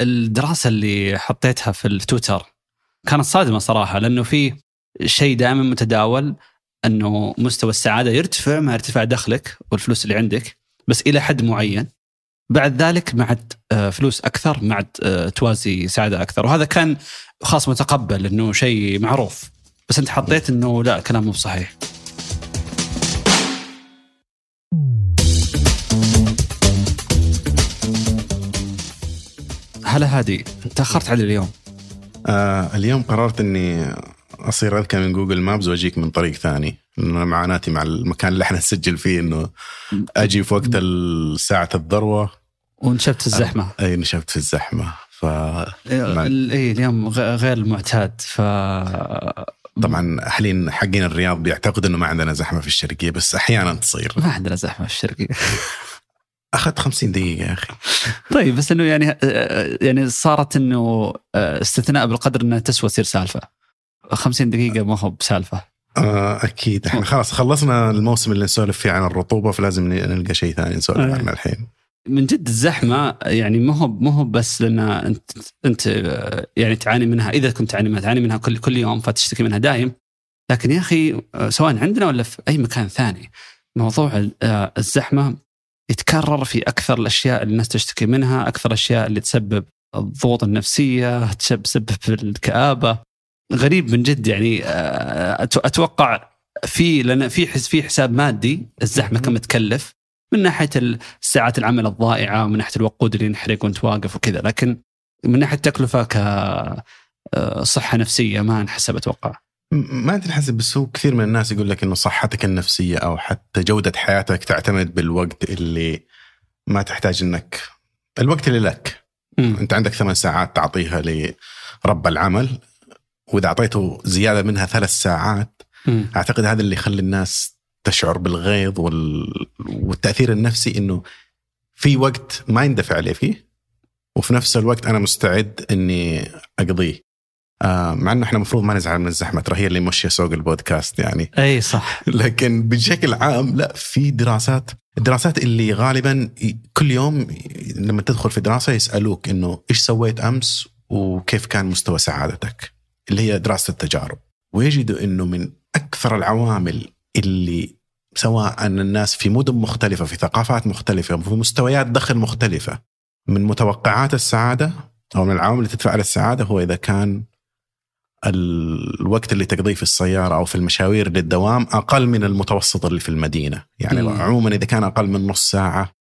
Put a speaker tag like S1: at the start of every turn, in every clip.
S1: الدراسة اللي حطيتها في التويتر كانت صادمة صراحة لأنه في شيء دائما متداول أنه مستوى السعادة يرتفع مع ارتفاع دخلك والفلوس اللي عندك بس إلى حد معين. بعد ذلك مع آه، فلوس أكثر مع آه، توازي سعادة أكثر. وهذا كان خاص متقبل إنه شيء معروف. بس أنت حطيت إنه لا كلام مو صحيح هلا هادي تأخرت علي اليوم.
S2: آه اليوم قررت إني أصير أذكى من جوجل مابز وأجيك من طريق ثاني. معاناتي مع المكان اللي إحنا نسجل فيه إنه أجي في وقت ساعه الذروة.
S1: ونشبت الزحمة.
S2: أي نشبت في الزحمة. ف
S1: اي اليوم غير المعتاد ف
S2: طبعا اهلين حقين الرياض بيعتقدوا إنه ما عندنا زحمة في الشرقية بس أحيانا تصير.
S1: ما عندنا زحمة في الشرقية.
S2: أخذت 50 دقيقة يا أخي.
S1: طيب بس إنه يعني يعني صارت إنه استثناء بالقدر إنها تسوى تصير سالفة. 50 دقيقة ما هو بسالفة.
S2: آه أكيد. إحنا خلاص خلصنا الموسم اللي نسولف فيه عن الرطوبة فلازم نلقى شيء ثاني نسولف آه. عنه الحين.
S1: من جد الزحمة يعني ما هو ما هو بس لأن أنت أنت يعني تعاني منها. إذا كنت تعاني منها تعاني منها كل كل يوم فتشتكي منها دايم. لكن يا أخي سواء عندنا ولا في أي مكان ثاني موضوع الزحمة يتكرر في أكثر الأشياء اللي الناس تشتكي منها، أكثر الأشياء اللي تسبب الضغوط النفسية، تسبب الكآبة. غريب من جد يعني آه، أتوقع في لأن في في حساب مادي الزحمة كم تكلف من ناحية الساعات العمل الضائعة ومن ناحية الوقود اللي ينحرق وانت واقف وكذا لكن من ناحية التكلفه كصحه آه، نفسية ما أنحسب أتوقع.
S2: ما تنحسب بس هو كثير من الناس يقول لك إنه صحتك النفسية أو حتى جودة حياتك تعتمد بالوقت اللي ما تحتاج إنك الوقت اللي لك م. أنت عندك ثمان ساعات تعطيها لرب العمل وإذا أعطيته زيادة منها ثلاث ساعات م. أعتقد هذا اللي يخلي الناس تشعر بالغيظ وال... والتأثير النفسي إنه في وقت ما يندفع عليه فيه وفي نفس الوقت أنا مستعد إني أقضيه مع إنه إحنا المفروض ما نزعل من الزحمة ترى هي اللي ماشية سوق البودكاست يعني.
S1: أي صح.
S2: لكن بشكل عام لا في دراسات الدراسات اللي غالبا كل يوم لما تدخل في دراسة يسألوك إنه إيش سويت أمس وكيف كان مستوى سعادتك؟ اللي هي دراسة التجارب. ويجدوا إنه من أكثر العوامل اللي سواء الناس في مدن مختلفة في ثقافات مختلفة في مستويات دخل مختلفة من متوقعات السعادة أو من العوامل اللي تدفع على السعادة هو إذا كان الوقت اللي تقضيه في السيارة أو في المشاوير للدوام أقل من المتوسط اللي في المدينة، يعني. عموما إذا كان أقل من نص ساعة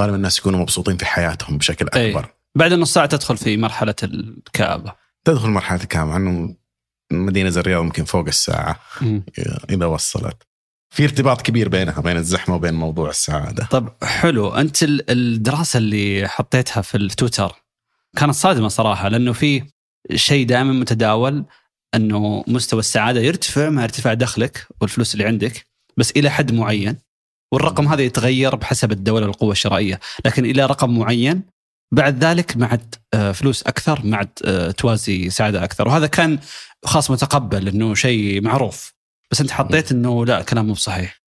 S2: غالبا الناس يكونوا مبسوطين في حياتهم بشكل أكبر. أي.
S1: بعد النص ساعة تدخل في مرحلة الكآبة.
S2: تدخل مرحلة الكآبة انه مدينة زي الرياض ممكن فوق الساعة مم. إذا وصلت. في ارتباط كبير بينها بين الزحمة وبين موضوع السعادة.
S1: طب حلو أنت الدراسة اللي حطيتها في التويتر كانت صادمة صراحة لأنه في شيء دائما متداول أنه مستوى السعادة يرتفع مع ارتفاع دخلك والفلوس اللي عندك بس إلى حد معين والرقم هذا يتغير بحسب الدولة والقوة الشرائية. لكن إلى رقم معين بعد ذلك مع آه، فلوس أكثر مع آه، توازي سعادة أكثر. وهذا كان خاص متقبل إنه شيء معروف. بس أنت حطيت إنه لا كلام مو صحيح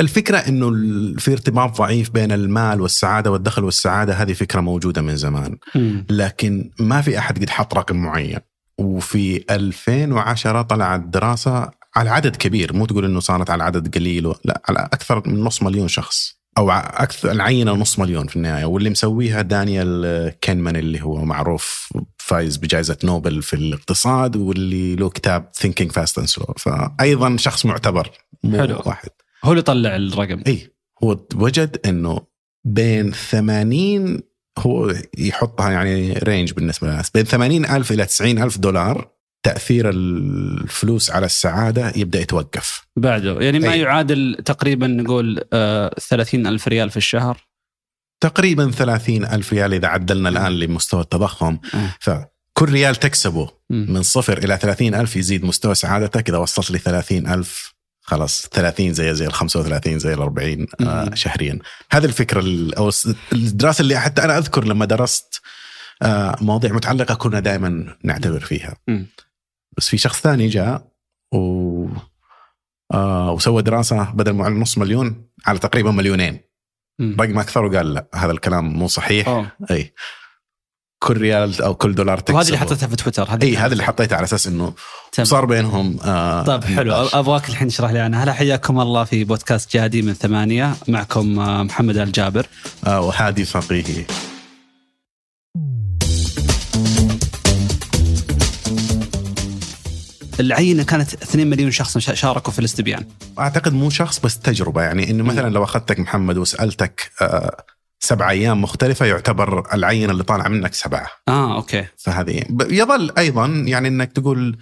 S2: الفكرة إنه في ارتباط ضعيف بين المال والسعادة والدخل والسعادة هذه فكرة موجودة من زمان. لكن ما في أحد قد حط رقم معين. وفي 2010 طلعت دراسة على عدد كبير مو تقول إنه صارت على عدد قليل لا على أكثر من نص مليون شخص أو أكثر العينة نص مليون في النهاية. واللي مسويها دانيال كانيمان اللي هو معروف فايز بجائزة نوبل في الاقتصاد واللي له كتاب Thinking, Fast and Slow فأيضا شخص معتبر
S1: مو حلو. واحد. هو اللي طلع الرقم.
S2: اي هو وجد إنه بين 80 هو يحطها يعني range بالنسبة للناس. بين 80 ألف إلى 90 ألف دولار تأثير الفلوس على السعادة يبدأ يتوقف.
S1: بعده. يعني ما أي. يعادل تقريبا نقول آه 30 ألف ريال في الشهر؟
S2: تقريبا 30 ألف ريال إذا عدلنا الآن لمستوى التضخم. أه. فكل ريال تكسبه من صفر إلى 30 ألف يزيد مستوى سعادتك إذا وصلت لي 30 ألف خلاص 30 زي زي ال 35 زي ال 40 آه شهريا. هذه الفكرة أو الدراسة اللي حتى أنا أذكر لما درست آه مواضيع متعلقة كنا دائما نعتبر فيها. بس في شخص ثاني جاء و آه وسوى دراسة بدل ما نص مليون على تقريبا مليونين. رقم أكثر وقال لا هذا الكلام مو صحيح. أوه. اي كل ريال أو كل دولار تكسبه.
S1: وهذه اللي حطيتها في تويتر هذه
S2: إي هذا اللي حطيتها. على أساس
S1: إنه.
S2: صار بينهم آه
S1: طيب حلو. أبغاك الحين تشرح لي أنا. هلا حياكم الله في بودكاست جادي من ثمانية. معكم آه، محمد الجابر.
S2: آه وهادي فقيهي
S1: العينة كانت 2 مليون شخص شا- شاركوا في الاستبيان.
S2: أعتقد مو شخص بس تجربة يعني إنه مثلا لو أخذتك محمد وسألتك آه سبع أيام مختلفة يعتبر العينه اللي طالعة منك سبعة
S1: آه أوكي
S2: فهذه يظل أيضا يعني إنك تقول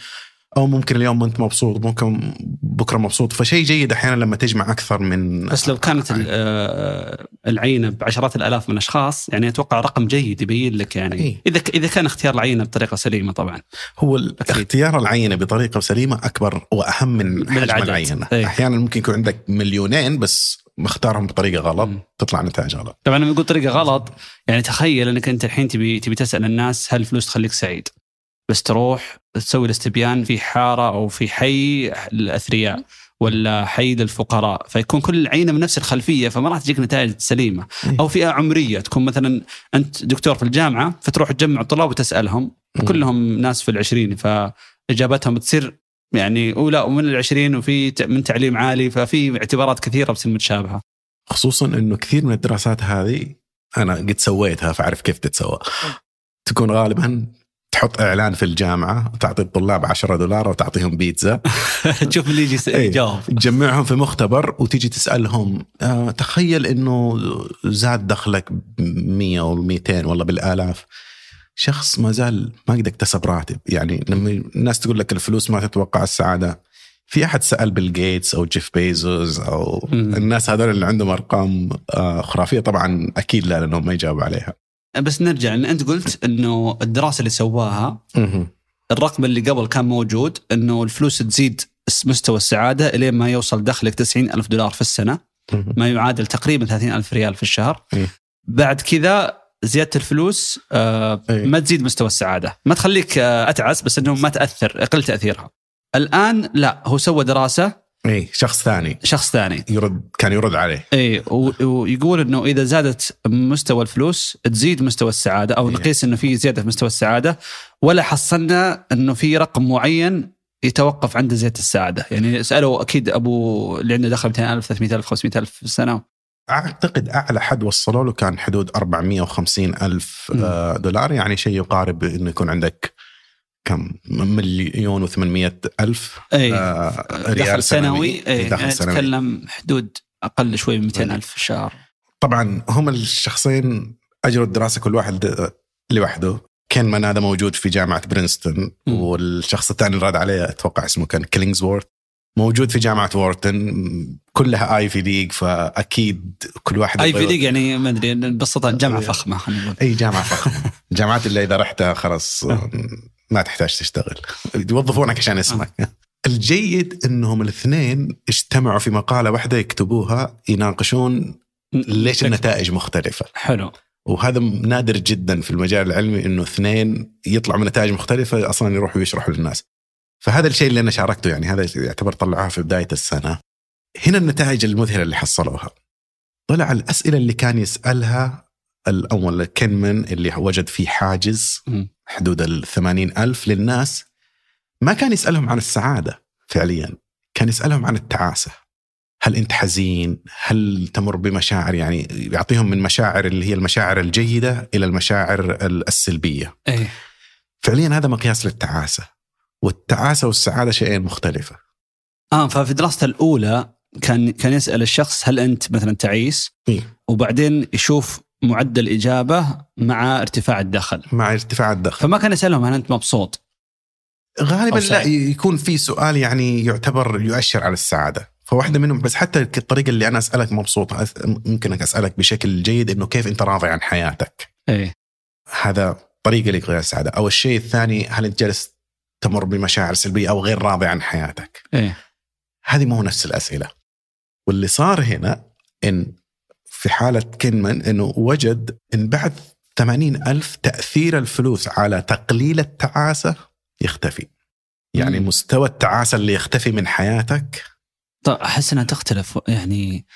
S2: أو ممكن اليوم انت مبسوط ممكن بكرة مبسوط فشيء جيد أحيانا لما تجمع أكثر من
S1: بس لو كانت آه، العينه بعشرات الآلاف من الاشخاص يعني أتوقع رقم جيد يبين لك يعني. إذا إذا كان اختيار العينه بطريقة سليمة طبعا
S2: هو. اختيار العينه بطريقة سليمة أكبر وأهم من حجم
S1: العدد.
S2: العينه. أحيانا ممكن يكون عندك مليونين بس مختارهم بطريقة غلط. تطلع نتائج غلط
S1: طبعا لما يقول طريقة غلط يعني تخيل إنك أنت الحين تبي تبي تسأل الناس هل الفلوس تخليك سعيد بس تروح تسوي الاستبيان في حارة أو في حي الأثرياء ولا حي للفقراء فيكون كل العينة من نفس الخلفية فما راح تجيك نتائج سليمة
S2: إيه.
S1: أو فئة عمرية تكون مثلا أنت دكتور في الجامعة فتروح تجمع الطلاب وتسألهم
S2: مم.
S1: كلهم ناس في العشرين فإجابتهم تصير يعني اولى ومن العشرين وفي من تعليم عالي ففي اعتبارات كثيرة بتصير متشابهه
S2: خصوصا إنه كثير من الدراسات هذه أنا قد سويتها فأعرف كيف تتسوى. تكون غالبا تحط إعلان في الجامعة وتعطي الطلاب 10 دولار وتعطيهم بيتزا.
S1: تشوف اللي يجي يس-
S2: إيه.
S1: يجاوب
S2: تجمعهم في مختبر وتيجي تسألهم آه تخيل إنه زاد دخلك ب 100 أو 200 والله بالآلاف. شخص ما زال ما قد اكتسب راتب. يعني لما الناس تقول لك الفلوس ما تتوقع السعادة في أحد سأل بيل جيتس أو جيف بيزوس أو
S1: مم.
S2: الناس هذول اللي عندهم أرقام آه خرافية. طبعا أكيد لا لأنهم ما يجاوبوا عليها.
S1: بس نرجع لأن أنت قلت إنه الدراسة اللي سواها الرقم اللي قبل كان موجود إنه الفلوس تزيد مستوى السعادة إلين ما يوصل دخلك 90 ألف دولار في السنة. ما يعادل تقريبا 30 ألف ريال في الشهر.
S2: إيه.
S1: بعد كذا زيادة الفلوس آه
S2: إيه.
S1: ما تزيد مستوى السعادة. ما تخليك آه أتعس بس إنه ما تأثر أقل تأثيرها. الآن لا هو سوى دراسة.
S2: اي شخص ثاني.
S1: شخص ثاني.
S2: يرد كان يرد عليه.
S1: اي ويقول إنه إذا زادت مستوى الفلوس تزيد مستوى السعادة أو
S2: إيه.
S1: نقيس إنه في زيادة في مستوى السعادة ولا حصلنا إنه في رقم معين يتوقف عند زيادة السعادة. يعني سألوا أكيد أبو اللي عنده دخل 200000 300000 500000 في السنة
S2: أعتقد أعلى حد وصلوا له كان حدود 450
S1: ألف.
S2: آه، دولار يعني شيء يقارب إنه يكون عندك كم؟ مليون و800 ألف
S1: أي
S2: آه،
S1: دخل
S2: ريال
S1: سنوي أي
S2: دخل
S1: يعني
S2: سنوي.
S1: نتكلم حدود أقل شوي من 200000 في الشهر.
S2: طبعا هم الشخصين أجروا الدراسة كل واحد آه، لوحده كانيمان هذا موجود في جامعة برينستون. والشخص الثاني اللي راد عليه أتوقع اسمه كان كيلينغزورث موجود في جامعة وورتن كلها Ivy League فأكيد كل واحد Ivy
S1: League يعني ما أدري ببساطه جامعة
S2: إيه.
S1: فخمة خلينا نقول.
S2: أي جامعة فخمة. الجامعات اللي إذا رحتها خلاص ما تحتاج تشتغل. يوظفونك عشان اسمك. الجيد إنهم الاثنين اجتمعوا في مقالة واحدة يكتبوها يناقشون ليش النتائج مختلفة.
S1: حلو.
S2: وهذا نادر جدا في المجال العلمي إنه اثنين يطلعوا من نتائج مختلفة أصلا يروحوا يشرحوا للناس. فهذا الشيء اللي أنا شاركته يعني هذا يعتبر طلعوها في بداية السنة. هنا النتائج المذهلة اللي حصلوها. طلع الأسئلة اللي كان يسألها الأول كينمان اللي وجد فيه حاجز. حدود ال ألف للناس. ما كان يسألهم عن السعادة فعليا كان يسألهم عن التعاسة. هل أنت حزين؟ هل تمر بمشاعر يعني يعطيهم من مشاعر اللي هي المشاعر الجيدة إلى المشاعر السلبية.
S1: إيه.
S2: فعليا هذا مقياس للتعاسة. والتعاسة والسعادة شيئين مختلفة
S1: آه ففي دراسته الأولى كان كان يسأل الشخص هل أنت مثلا تعيس؟
S2: إيه.
S1: وبعدين يشوف معدل إجابة مع ارتفاع الدخل
S2: مع ارتفاع الدخل
S1: فما كان يسألهم هل أنت مبسوط؟
S2: غالبا لا. يكون في سؤال يعني يعتبر يؤشر على السعادة فواحدة منهم بس حتى الطريقة اللي أنا أسألك مبسوط ممكن أسألك بشكل جيد إنه كيف أنت راضي عن حياتك
S1: إيه
S2: هذا طريقة لقياس السعادة أو الشيء الثاني هل أنت جالس تمر بمشاعر سلبية أو غير راضي عن حياتك.
S1: إيه.
S2: هذه مو نفس الأسئلة. واللي صار هنا إن في حالة كينمان إنه وجد إن بعد 80 ألف تأثير الفلوس على تقليل التعاسة يختفي. يعني
S1: مم.
S2: مستوى التعاسة اللي يختفي من حياتك.
S1: طيب أحس إنها تختلف. يعني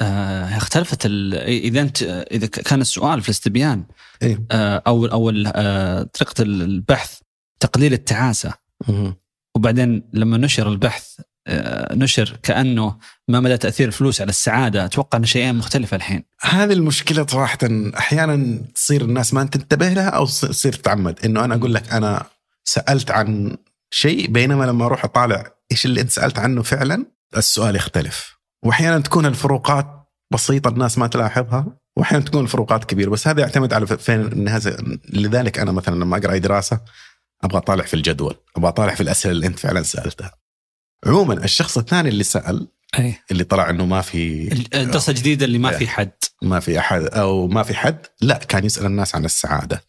S1: آه اختلفت إذا أنت إذا كان السؤال في الاستبيان
S2: إيه؟
S1: آه أو أو آه طريقة البحث تقليل التعاسة. وبعدين لما نشر البحث آه نشر كأنه ما مدى تأثير الفلوس على السعادة أتوقع ان شيئين مختلفه الحين.
S2: هذه المشكلة صراحة أحيانا تصير الناس ما تنتبه لها أو تصير تتعمد. إنه أنا أقول لك أنا سألت عن شيء بينما لما أروح أطالع إيش اللي أنت سألت عنه فعلا السؤال يختلف. وأحيانا تكون الفروقات بسيطة الناس ما تلاحظها وأحيانا تكون الفروقات كبيرة. بس هذا يعتمد على فين لذلك أنا مثلا لما أقرأ اي دراسة أبغى أطالع في الجدول أبغى أطالع في الأسئلة اللي أنت فعلا سألتها. عموما الشخص الثاني اللي سأل
S1: أي.
S2: اللي طلع إنه ما في
S1: الدراسه الجديده اللي ما
S2: إيه.
S1: في حد.
S2: ما في أحد أو ما في حد لا كان يسأل الناس عن السعادة.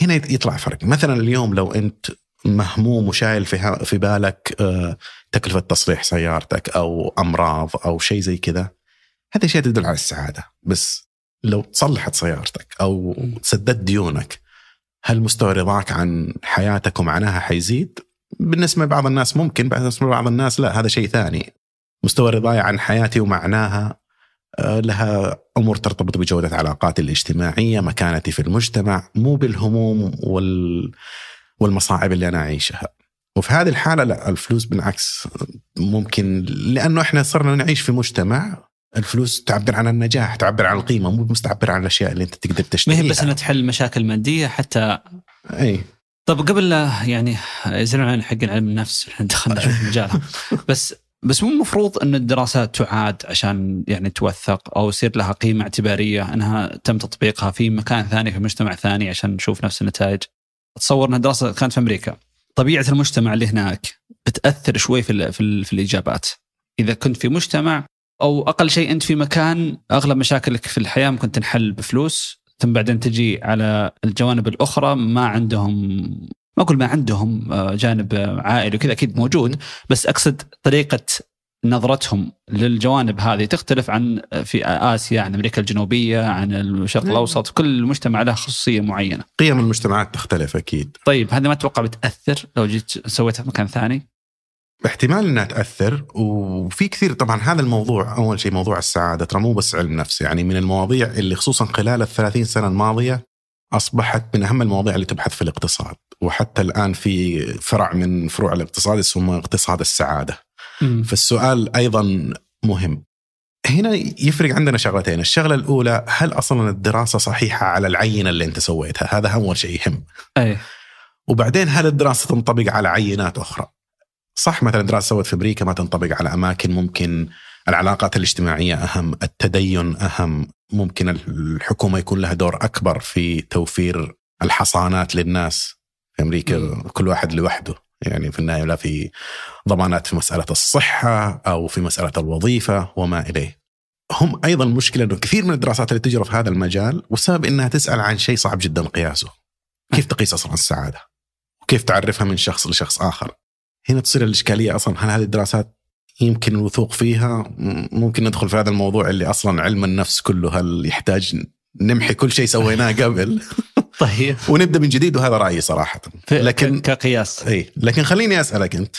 S2: هنا يطلع فرق. مثلا اليوم لو أنت مهموم وشايل في في بالك آه، تكلفة تصليح سيارتك أو أمراض أو شيء زي كذا هذا شيء تدل على السعادة. بس لو تصلحت سيارتك أو سددت ديونك هل مستوى رضاك عن حياتك ومعناها حيزيد؟ بالنسبة لبعض الناس ممكن بالنسبة لبعض الناس لا هذا شيء ثاني مستوى رضاي عن حياتي ومعناها آه، لها أمور ترتبط بجودة علاقاتي الاجتماعية، مكانتي في المجتمع، مو بالهموم وال والمصاعب اللي أنا أعيشها. وفي هذه الحالة لا الفلوس بالعكس ممكن لأنه إحنا صرنا نعيش في مجتمع الفلوس تعبر عن النجاح تعبر عن القيمة مو بس تعبر عن الأشياء اللي أنت تقدر تشتريها
S1: ما هي بس إنها تحل مشاكل مادية حتى
S2: أي
S1: طب قبل لا يعني يزعلون حق علم النفس إحنا دخلنا في مجالها بس بس مو المفروض إن الدراسات تعاد عشان يعني توثق أو يصير لها قيمة اعتبارية إنها تم تطبيقها في مكان ثاني في مجتمع ثاني عشان نشوف نفس النتائج. أتصور إنها دراسة كانت في أمريكا. طبيعة المجتمع اللي هناك بتأثر شوي في في, في الإجابات. إذا كنت في مجتمع أو أقل شيء أنت في مكان أغلب مشاكلك في الحياة ممكن تنحل بفلوس ثم بعدين تجي على الجوانب الأخرى ما عندهم ما أقول ما عندهم آه، جانب عائلي وكذا أكيد موجود بس أقصد طريقة نظرتهم للجوانب هذه تختلف عن في آسيا عن أمريكا الجنوبية عن الشرق. الأوسط كل مجتمع له خصوصية معينة.
S2: قيم المجتمعات تختلف أكيد
S1: طيب هذا ما تتوقع بتأثر لو جيت سويتها في مكان ثاني؟
S2: احتمال إنها تأثر وفي كثير طبعا هذا الموضوع أول شيء موضوع السعادة ترى مو بس علم نفس يعني من المواضيع اللي خصوصا خلال ال 30 سنة الماضية أصبحت من أهم المواضيع اللي تبحث في الاقتصاد وحتى الآن في فرع من فروع الاقتصاد اسمه اقتصاد السعادة.
S1: مم.
S2: فالسؤال أيضا مهم. هنا يفرق عندنا شغلتين الشغلة الأولى هل أصلا الدراسة صحيحة على العينة اللي أنت سويتها؟ هذا أول شيء يهم.
S1: أي.
S2: وبعدين هل الدراسة تنطبق على عينات أخرى؟ صح مثلا دراسة سوت في أمريكا ما تنطبق على أماكن ممكن العلاقات الاجتماعية أهم، التدين أهم، ممكن الحكومة يكون لها دور أكبر في توفير الحصانات للناس في
S1: أمريكا.
S2: كل واحد لوحده يعني في النهاية لا في ضمانات في مسألة الصحة أو في مسألة الوظيفة وما إليه. هم أيضا المشكلة إنه كثير من الدراسات اللي تجرى في هذا المجال والسبب إنها تسأل عن شيء صعب جدا قياسه. كيف تقيس أصلا السعادة؟ وكيف تعرفها من شخص لشخص آخر؟ هنا تصير الإشكالية أصلا. هل هذه الدراسات يمكن الوثوق فيها؟ ممكن ندخل في هذا الموضوع اللي أصلا علم النفس كله هل يحتاج نمحي كل شيء سويناه قبل؟
S1: طيب.
S2: ونبدأ من جديد وهذا رأيي
S1: صراحة.
S2: لكن
S1: كقياس.
S2: إي. لكن خليني أسألك أنت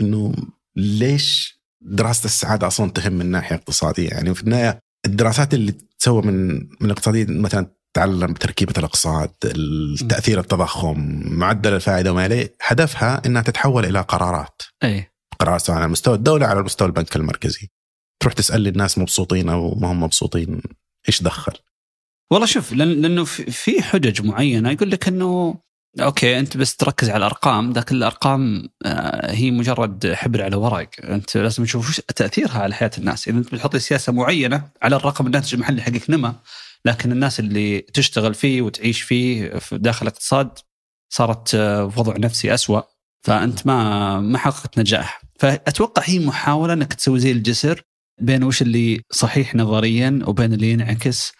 S2: إنه ليش دراسة السعادة أصلا تهم من ناحية اقتصادية؟ يعني في النهاية الدراسات اللي تسوى من من الاقتصاديه مثلا تعلم تركيبه الاقتصاد تاثير التضخم معدل الفائدة وما اليه هدفها إنها تتحول إلى قرارات.
S1: اي
S2: قرارات سواء على مستوى الدولة على مستوى البنك المركزي. تروح تسأل لي الناس مبسوطين أو ما هم مبسوطين إيش دخل؟
S1: والله شوف لأن لأنه في- حجج معينة. يقول لك إنه أوكي أنت بس تركز على الأرقام لكن الأرقام آه، هي مجرد حبر على ورق. أنت لازم تشوف تأثيرها على حياة الناس. إذا أنت بتحط سياسة معينة على الرقم الناتج المحلي حقك نما لكن الناس اللي تشتغل فيه وتعيش فيه في داخل الاقتصاد صارت آه، في وضع نفسي أسوأ. فأنت ما ما حققت نجاح. فأتوقع هي محاولة إنك تسوي زي الجسر بين وش اللي صحيح نظريا وبين اللي ينعكس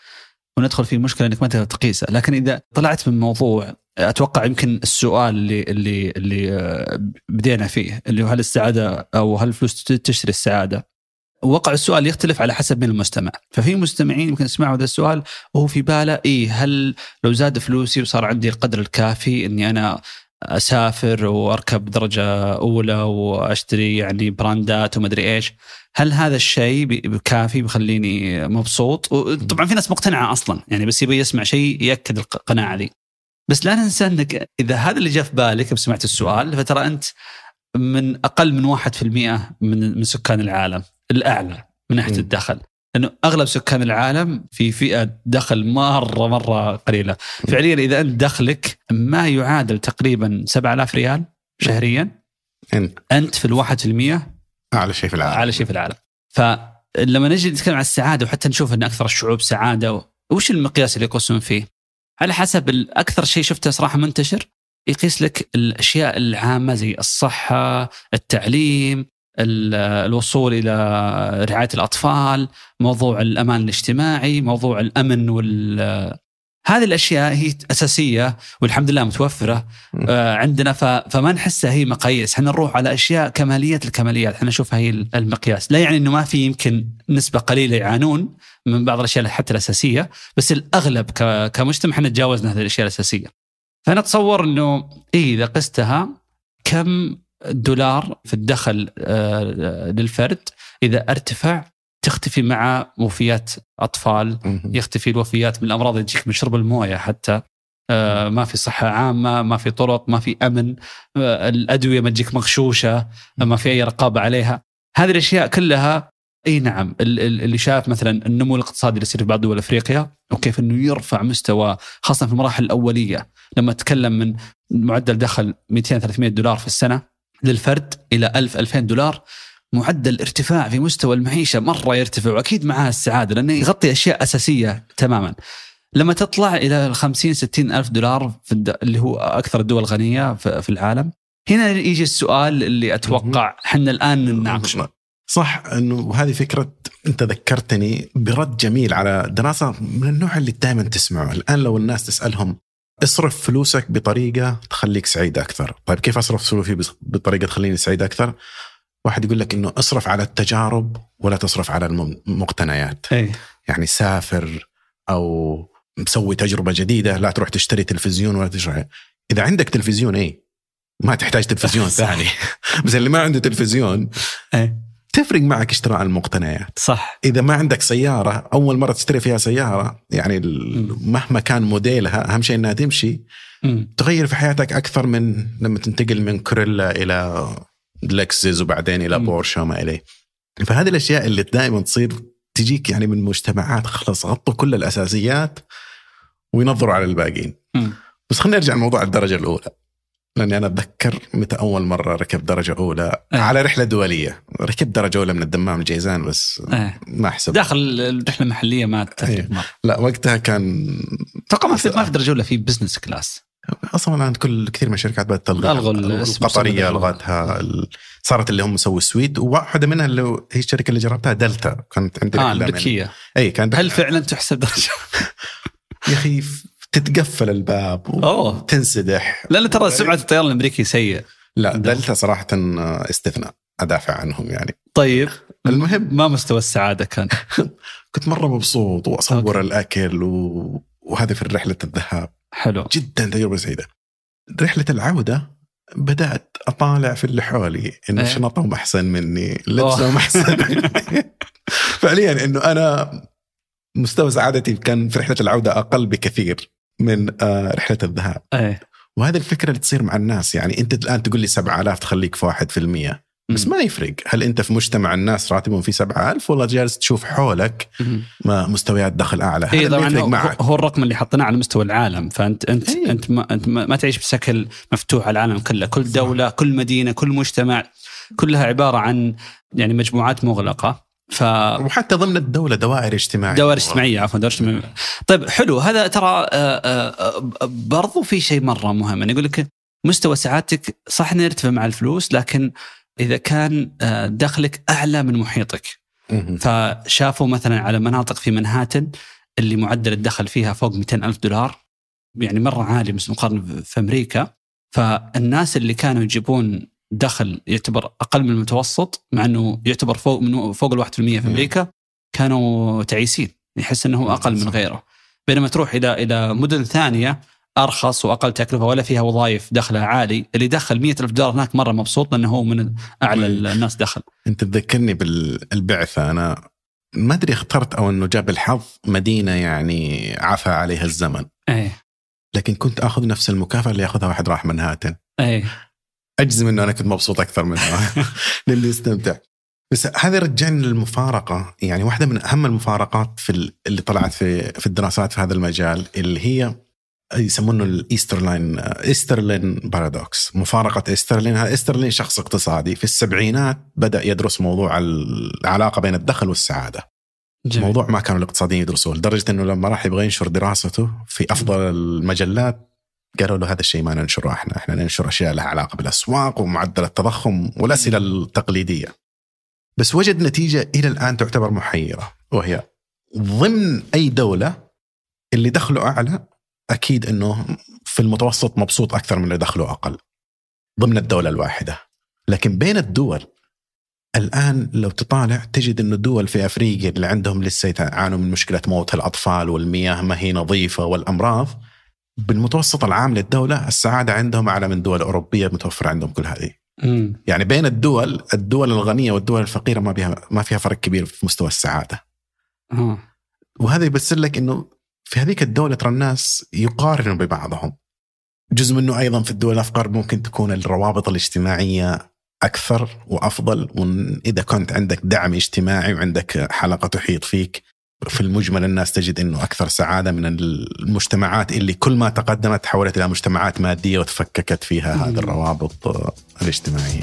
S1: وندخل في مشكلة إنك ما تقدر تقيسه، لكن إذا طلعت من موضوع أتوقع يمكن السؤال اللي اللي اللي آه، بدينا فيه اللي هو هل السعادة أو هل الفلوس تشتري السعادة؟ وقع السؤال يختلف على حسب من المستمع، ففي مستمعين يمكن يسمعوا هذا السؤال وهو في باله اي هل لو زاد فلوسي وصار عندي القدر الكافي إني أنا أسافر وأركب درجة أولى وأشتري يعني براندات ومدري إيش، هل هذا الشيء كافي بيخليني مبسوط؟ وطبعا في ناس مقتنعة أصلا يعني بس يبي يسمع شيء يأكد القناعة دي. بس لا ننسى إنك إذا هذا اللي جاء في بالك سمعت السؤال فترى أنت من أقل من 1% من من سكان العالم. الأعلى من ناحية الدخل. لأنه أغلب سكان العالم في فئة دخل مرة مرة قليلة. فعليا إذا أنت دخلك ما يعادل تقريبا 7000 ريال شهريا. أنت في الواحد في المية
S2: أعلى شيء في العالم.
S1: أعلى شيء في العالم. فلما نجي نتكلم عن السعادة وحتى نشوف إن أكثر الشعوب سعادة وش المقياس اللي يقيسون فيه؟ على حسب أكثر شيء شفته صراحة منتشر يقيس لك الأشياء العامة زي الصحة، التعليم، الوصول إلى رعاية الأطفال، موضوع الأمان الاجتماعي، موضوع الأمن وال هذه الأشياء هي أساسية والحمد لله متوفرة آه عندنا. فما نحسها هي مقاييس، إحنا نروح على أشياء كماليات الكماليات، إحنا نشوفها هي المقياس، لا يعني إنه ما في يمكن نسبة قليلة يعانون من بعض الأشياء حتى الأساسية، بس الأغلب كمجتمع إحنا تجاوزنا هذه الأشياء الأساسية. فأنا أتصور إنه إيه إذا قستها كم دولار في الدخل آه للفرد. إذا ارتفع تختفي مع وفيات أطفال يختفي الوفيات من الأمراض اللي تجيك من شرب الموية حتى آه ما في صحة عامة ما في طرق ما في أمن آه الأدوية ما تجيك مغشوشة ما في أي رقابة عليها. هذه الأشياء كلها إي نعم اللي شاف مثلا النمو الاقتصادي اللي يصير في بعض دول أفريقيا وكيف انه يرفع مستوى خاصة في المراحل الأولية. لما تكلم من معدل دخل 200 300 دولار في السنة للفرد إلى 1000 2000 دولار معدل ارتفاع في مستوى المعيشة مرة يرتفع وأكيد معها السعادة لأنه يغطي أشياء أساسية تماما. لما تطلع إلى ال 50 60 ألف دولار في الد... اللي هو أكثر الدول غنيه في العالم. هنا يجي السؤال اللي أتوقع إحنا الآن نناقشه.
S2: صح إنه هذه فكرة أنت ذكرتني برد جميل على دراسة من النوع اللي دائما تسمعه. الآن لو الناس تسألهم اصرف فلوسك بطريقة تخليك سعيد أكثر. طيب كيف أصرف فلوسي بطريقة تخليني سعيد أكثر؟ واحد يقول لك إنه اصرف على التجارب ولا تصرف على المقتنيات.
S1: أي.
S2: يعني سافر أو مسوي تجربة جديدة لا تروح تشتري تلفزيون ولا تشتري إذا عندك تلفزيون اي ما تحتاج تلفزيون ثاني. بس اللي ما عنده تلفزيون
S1: أي.
S2: تفرق معك اشتراء المقتنيات.
S1: صح.
S2: إذا ما عندك سيارة أول مرة تشتري فيها سيارة يعني مهما كان موديلها أهم شيء إنها تمشي.
S1: م.
S2: تغير في حياتك أكثر من لما تنتقل من كوريلا إلى لكسس وبعدين إلى بورشة وما إليه. فهذه الأشياء اللي دائما تصير تجيك يعني من مجتمعات خلاص غطوا كل الأساسيات وينظروا على الباقيين. بس خلينا نرجع لموضوع الدرجة الأولى. لأني أنا أتذكر متى أول مرة ركبت درجة أولى. أه. على رحلة دولية. ركبت درجة أولى من الدمام لجيزان بس أه. ما احسب
S1: داخل الرحلة المحلية ما
S2: أه. لا وقتها كان
S1: أتوقع ما في ما في درجة أولى في business class
S2: أصلا الان كل كثير من الشركات بدأت تلغي
S1: ألغوا
S2: القطرية الغتها صارت اللي هم مسوي السويت وواحدة منها اللي هي الشركة اللي جربتها دلتا. كانت عندي
S1: آه الامريكيه
S2: اي كانت
S1: هل فعلا تحسب درجة؟
S2: يا أخي تتقفل الباب وتنسدح
S1: لا لا ترى سمعه الطيران الأمريكي سيء
S2: لا دلتا صراحة استثناء. أدافع عنهم يعني.
S1: طيب.
S2: المهم.
S1: ما مستوى السعادة كان؟
S2: كنت مرة مبسوط وأصور أوكي. الأكل و... وهذه في رحلة الذهاب.
S1: حلو.
S2: جدا تجربة سعيدة. رحلة العودة بدأت أطالع في اللي حولي انه إيه؟ شنطهم أحسن مني لبسهم أحسن مني. فعليا إنه أنا مستوى سعادتي كان في رحلة العودة أقل بكثير. من آه، رحلة الذهاب.
S1: إيه.
S2: وهذه الفكرة اللي تصير مع الناس. يعني أنت الآن تقول لي 7000 تخليك في 1% بس ما يفرق. هل أنت في مجتمع الناس راتبهم في 7000 ولا جالس تشوف حولك ما مستويات دخل أعلى؟
S1: هذا اللي يفرق معك. هو الرقم اللي حطيناه على مستوى العالم. فأنت أنت هي. أنت ما أنت ما تعيش بشكل مفتوح على العالم كله. كل دولة صح. كل مدينة كل مجتمع كلها عبارة عن يعني مجموعات مغلقة. ف
S2: وحتى ضمن الدولة دوائر اجتماعية.
S1: دوائر اجتماعية عفوا دوائر اجتماعية. طيب حلو. هذا ترى آه، آه، برضو في شيء مرة مهم. يقول لك مستوى سعادتك صح إنه يرتفع مع الفلوس لكن إذا كان آه، دخلك أعلى من محيطك. فشافوا مثلا على مناطق في منهاتن اللي معدل الدخل فيها فوق 200 ألف دولار يعني مرة عالي مقارنة في أمريكا. فالناس اللي كانوا يجيبون دخل يعتبر أقل من المتوسط مع أنه يعتبر فوق من فوق في المية في أمريكا كانوا تعيسين. يحس أنه أقل من غيره. بينما تروح إلى إلى مدن ثانية أرخص وأقل تكلفة ولا فيها وظائف دخلها عالي. اللي دخل مئة ألف دولار هناك مرة مبسوط لأنه هو من أعلى الناس دخل.
S2: أنت تذكرني بالبعثة. أنا ما أدري اخترت أو إنه جاب الحظ مدينة يعني عفى عليها الزمن.
S1: إيه.
S2: لكن كنت آخذ نفس المكافأة اللي ياخذها واحد راح منهاتن.
S1: إيه.
S2: أجزم إنه أنا كنت مبسوط أكثر منه. للي يستمتع. بس هذا رجعني للمفارقه يعني واحدة من أهم المفارقات في اللي طلعت في في الدراسات في هذا المجال اللي هي يسمونه ال Easterlin Easterlin paradox مفارقة ايسترلين هذا ايسترلين شخص اقتصادي. في السبعينات بدأ يدرس موضوع العلاقة بين الدخل والسعادة. جميل. موضوع ما كانوا الاقتصاديين يدرسوه لدرجة إنه لما راح يبغى ينشر دراسته في أفضل المجلات قالوا له هذا الشيء ما ننشره إحنا. إحنا ننشر أشياء لها علاقة بالأسواق ومعدل التضخم والأسئلة التقليدية. بس وجد نتيجة إلى الآن تعتبر محيرة وهي ضمن أي دولة اللي دخله أعلى أكيد إنه في المتوسط مبسوط أكثر من اللي دخله أقل ضمن الدولة الواحدة. لكن بين الدول الآن لو تطالع تجد إنه الدول في أفريقيا اللي عندهم لسه يعانوا من مشكلة موت الأطفال والمياه ما هي نظيفة والأمراض بالمتوسط العام للدولة السعادة عندهم أعلى من دول أوروبية متوفرة عندهم كل هذه.
S1: مم.
S2: يعني بين الدول الدول الغنية والدول الفقيرة ما فيها ما فيها فرق كبير في مستوى السعادة.
S1: مم.
S2: وهذا يبسر لك إنه في هذيك الدولة ترى الناس يقارنوا ببعضهم. جزء منه أيضا في الدول الأفقر ممكن تكون الروابط الاجتماعية أكثر وأفضل وإذا كنت عندك دعم اجتماعي وعندك حلقة تحيط فيك في المجمل الناس تجد إنه أكثر سعادة من المجتمعات اللي كل ما تقدمت تحولت إلى مجتمعات مادية وتفككت فيها هذه الروابط الاجتماعية.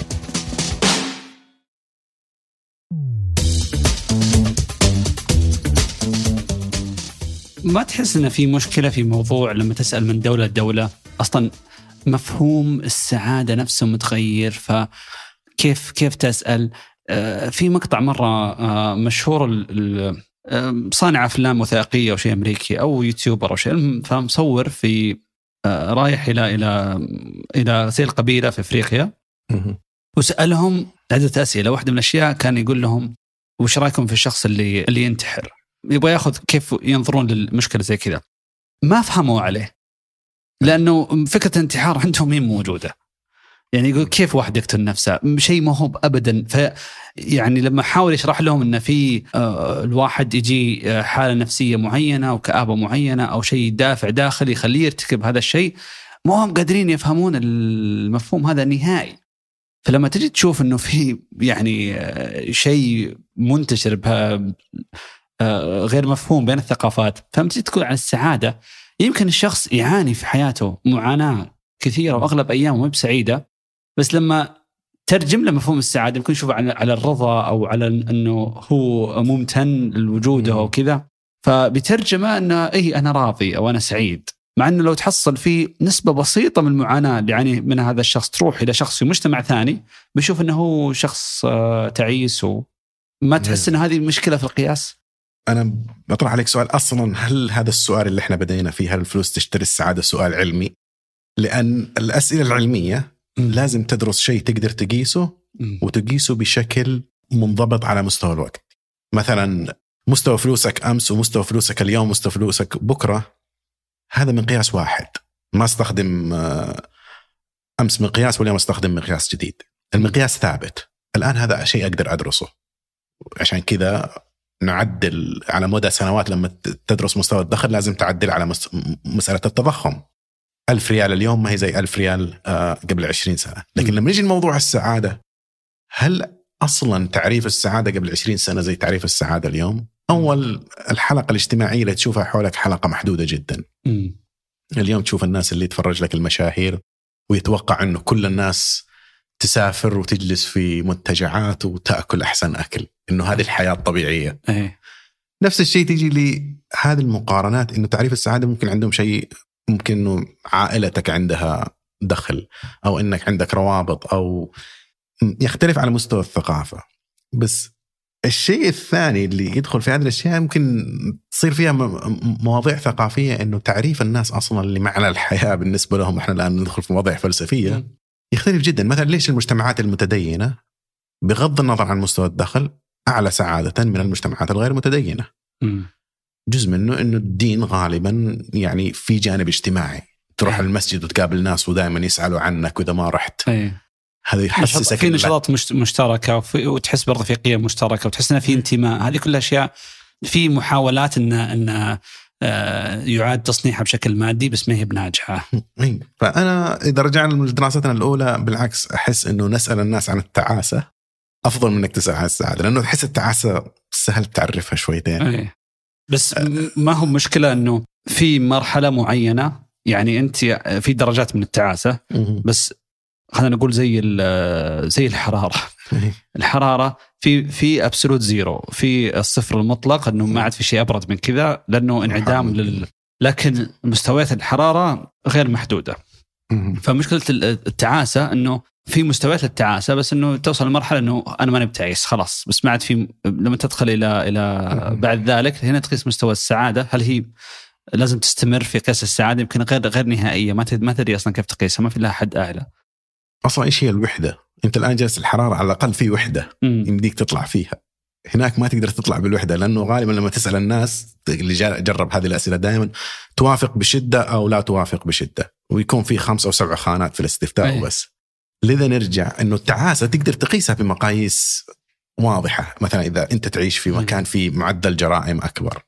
S1: ما تحس ان في مشكلة في موضوع لما تسأل من دولة لدولة؟ أصلا مفهوم السعادة نفسه متغير فكيف كيف تسأل؟ آه، في مقطع مرة آه، مشهور صانع أفلام وثائقية أو شيء أمريكي أو يوتيوبر أو شيء فمصور في آه، رايح إلى إلى إلى زي القبيله في إفريقيا وسألهم عدة أسئلة واحدة من الأشياء كان يقول لهم وش رأيكم في الشخص اللي اللي ينتحر؟ يبغى ياخذ كيف ينظرون للمشكلة زي كذا. ما فهموا عليه. لأنه فكرة الانتحار عندهم مين موجودة. يعني يقول كيف واحد يقتل نفسه؟ شيء ما هو ابدا ف يعني لما حاول يشرح لهم ان في آه، الواحد يجي آه، حالة نفسية معينة أو كآبة معينة أو شيء دافع داخلي يخليه يرتكب هذا الشيء ما هم قادرين يفهمون المفهوم هذا نهائي. فلما تجي تشوف إنه في يعني آه، شيء منتشر بها غير مفهوم بين الثقافات فلما تجي تقول عن السعادة يمكن الشخص يعاني في حياته معاناة كثيرة وأغلب أيامه ما بسعيدة بس لما ترجم له مفهوم السعادة يمكن يشوف على على الرضا أو على إنه هو ممتن لوجوده أو كذا. فبترجمة إنه اي أنا راضي أو أنا سعيد. مع إنه لو تحصل في نسبة بسيطة من المعاناة اللي يعاني منها هذا الشخص تروح إلى شخص في مجتمع ثاني بيشوف إنه هو شخص آه، تعيس وما تحس إن هذه مشكلة في القياس؟
S2: أنا بطرح عليك سؤال. أصلا هل هذا السؤال اللي إحنا بدينا فيه هل الفلوس تشتري السعادة سؤال علمي؟ لأن الأسئلة العلمية لازم تدرس شيء تقدر تقيسه وتقيسه بشكل منضبط على مستوى الوقت. مثلا مستوى فلوسك أمس ومستوى فلوسك اليوم ومستوى فلوسك بكرة هذا مقياس واحد. ما أستخدم آه، أمس مقياس واليوم أستخدم مقياس جديد. المقياس ثابت. الآن هذا شيء أقدر أدرسه. عشان كذا نعدل على مدى سنوات لما تدرس مستوى الدخل لازم تعدل على مسألة التضخم. ألف ريال اليوم ما هي زي ألف ريال آه، قبل عشرين سنة. لكن لما نجي لموضوع السعادة هل أصلا تعريف السعادة قبل عشرين سنة زي تعريف السعادة اليوم؟ أول الحلقة الاجتماعية اللي تشوفها حولك حلقة محدودة جدا.
S1: م.
S2: اليوم تشوف الناس اللي يتفرج لك المشاهير ويتوقع أنه كل الناس تسافر وتجلس في منتجعات وتأكل أحسن أكل أنه هذه الحياة الطبيعية.
S1: أيه.
S2: نفس الشيء تيجي لهذه المقارنات إنه تعريف السعادة ممكن عندهم شيء ممكن إنه عائلتك عندها دخل أو إنك عندك روابط أو يختلف على مستوى الثقافة. بس الشيء الثاني اللي يدخل في هذه الأشياء ممكن تصير فيها مواضيع ثقافية إنه تعريف الناس أصلا لمعنى الحياة بالنسبة لهم. إحنا الآن ندخل في مواضيع فلسفية. يختلف جدا. مثلا ليش المجتمعات المتدينة بغض النظر عن مستوى الدخل أعلى سعادة من المجتمعات الغير متدينة؟ جزء منه إنه الدين غالبا يعني في جانب اجتماعي. تروح
S1: أي.
S2: المسجد وتقابل ناس ودائما يسألوا عنك وإذا ما رحت.
S1: اي
S2: هذا يحسسك
S1: في نشاطات مشت- مشتركة وفي وتحس برضه في قيم مشتركة وتحس انه في انتماء. هذه كلها أشياء في محاولات ان إن آه، يعاد تصنيعها بشكل مادي بس ما هي بناجحة.
S2: اي فأنا إذا رجعنا لدراستنا الأولى بالعكس أحس إنه نسأل الناس عن التعاسة أفضل من إنك تسأل عن السعادة لأنه تحس التعاسة سهل تعرفها شويتين
S1: إيه. بس ما هو مشكلة إنه في مرحلة معينة يعني أنت في درجات من
S2: التعاسة.
S1: بس خلينا نقول زي زي الحرارة
S2: إيه.
S1: الحرارة في في absolute zero في الصفر المطلق إنه ما عاد في شيء أبرد من كذا لأنه انعدام لل لكن مستويات الحرارة غير
S2: محدودة.
S1: فمشكلة ال- التعاسة إنه في مستويات التعاسة بس إنه توصل لمرحلة إنه أنا ماني بتعيس خلاص. بس ما عاد في لما تدخل إلى إلى بعد ذلك هنا تقيس مستوى السعادة. هل هي لازم تستمر في قياس السعادة؟ يمكن غير غير نهائية. ما ما تدري أصلا كيف تقيسها ما في لها حد أعلى.
S2: أصلا إيش هي الوحدة؟ أنت الآن جالس الحرارة على الأقل في
S1: وحدة.
S2: يمديك تطلع فيها. هناك ما تقدر تطلع بالوحدة لأنه غالبا لما تسأل الناس اللي جرب هذه الأسئلة دائما توافق بشدة أو لا توافق بشدة. ويكون في خمسه أو سبع خانات في الاستفتاء
S1: أي.
S2: وبس. لذا نرجع إنه التعاسة تقدر تقيسها بمقاييس واضحة. مثلا إذا أنت تعيش في مكان فيه معدل جرائم أكبر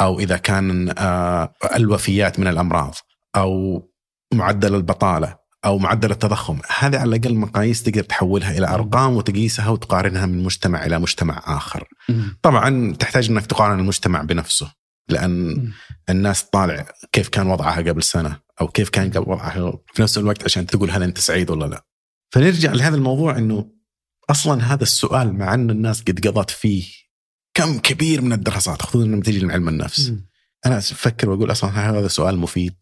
S2: أو إذا كان آه، الوفيات من الأمراض أو معدل البطالة أو معدل التضخم هذه على الأقل مقاييس تقدر تحولها إلى أرقام وتقيسها وتقارنها من مجتمع إلى مجتمع
S1: آخر.
S2: طبعا تحتاج إنك تقارن المجتمع بنفسه.
S1: لأن.
S2: الناس طالع كيف كان وضعها قبل سنة أو كيف كان قبل وضعها في نفس الوقت عشان تقول هل أنت سعيد ولا لا فنرجع لهذا الموضوع إنه أصلا هذا السؤال مع إن الناس قد قضت فيه كم كبير من الدراسات خصوصا لما تجي من علم النفس. أنا أفكر وأقول أصلا هذا سؤال مفيد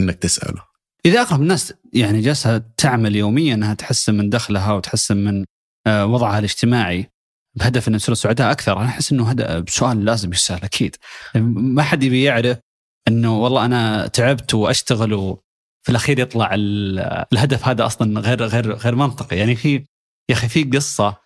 S2: إنك تسأله
S1: إذا أغلب الناس يعني جالسة تعمل يوميا أنها تحسن من دخلها وتحسن من آه، وضعها الاجتماعي بهدف ان يصيروا سعداء أكثر. أنا أحس إنه هذا سؤال لازم يسأل أكيد. ما حد يبي يعرف إنه والله أنا تعبت وأشتغل وفي الأخير يطلع ال- الهدف هذا أصلا غير غير غير منطقي. يعني في يا أخي في قصة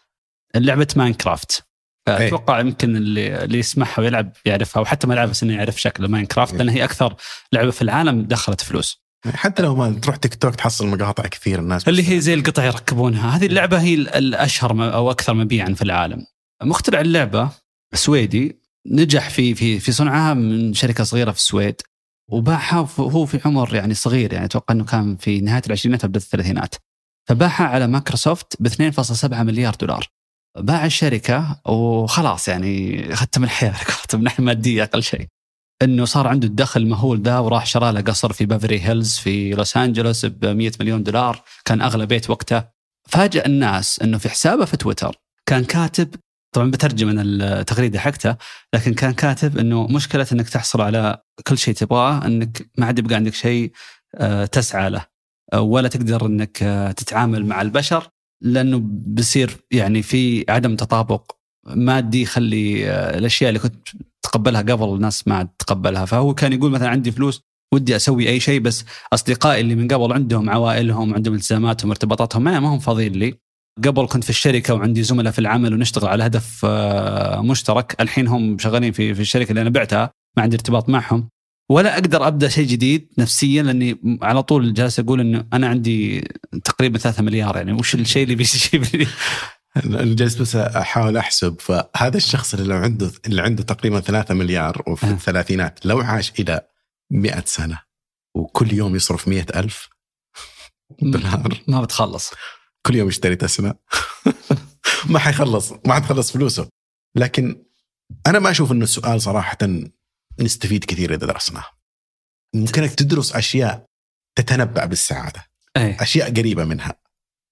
S1: لعبة ماينكرافت.
S2: إيه.
S1: أتوقع يمكن اللي اللي يسمعها ويلعب يعرفها وحتى ما لعبها بس إنه يعرف شكل ماينكرافت
S2: إيه.
S1: لأن هي أكثر لعبة في العالم دخلت فلوس.
S2: حتى لو ما تروح تيك توك تحصل مقاطع كثير الناس
S1: اللي هي زي القطع يركبونها. هذه اللعبة هي ال- الأشهر أو أكثر مبيعا في العالم. مخترع اللعبة سويدي نجح في في في صنعها من شركة صغيرة في السويد وباعها وهو في عمر يعني صغير يعني أتوقع إنه كان في نهاية العشرينات أو بداية الثلاثينات. فباعها على مايكروسوفت ب 2.7 مليار دولار. باع الشركة وخلاص يعني ختم الحياة ختم من ناحيه مادية أقل شيء. إنه صار عنده الدخل مهول ده وراح شرى له قصر في بيفرلي هيلز في لوس انجلوس ب 100 مليون دولار. كان أغلى بيت وقته. فاجأ الناس إنه في حسابه في تويتر كان كاتب طبعا بترجم من التغريده حقته لكن كان كاتب إنه مشكلة إنك تحصل على كل شيء تبغاه إنك ما عاد يبقى عندك شيء آه، تسعى له آه، ولا تقدر إنك آه، تتعامل مع البشر لأنه بصير يعني في عدم تطابق مادي يخلي آه، الأشياء اللي كنت تقبلها قبل الناس ما عاد تقبلها. فهو كان يقول مثلا عندي فلوس ودي أسوي أي شيء بس أصدقائي اللي من قبل عندهم عوائلهم عندهم التزاماتهم ارتباطاتهم ما هم فاضيين لي. قبل كنت في الشركة وعندي زملاء في العمل ونشتغل على هدف آه، مشترك. الحين هم شغالين في في الشركة اللي أنا بعتها ما عندي ارتباط معهم. ولا أقدر أبدأ شيء جديد نفسيا لأني على طول جالس أقول إنه أنا عندي تقريبا 3 مليار يعني وش الشيء اللي بيجيب لي؟
S2: أنا جالس بس أحاول أحسب. فهذا الشخص اللي لو عنده اللي عنده تقريبا 3 مليار وفي
S1: أه.
S2: الثلاثينات لو عاش إلى 100 سنة وكل يوم يصرف مئة ألف دولار.
S1: ما بتخلص.
S2: كل يوم يشتري تسلا. ما حيخلص ما حتخلص فلوسه. لكن أنا ما أشوف إنه السؤال صراحة نستفيد كثير إذا درسناه. ممكنك تدرس أشياء تتنبأ بالسعادة.
S1: إيه.
S2: أشياء قريبة منها.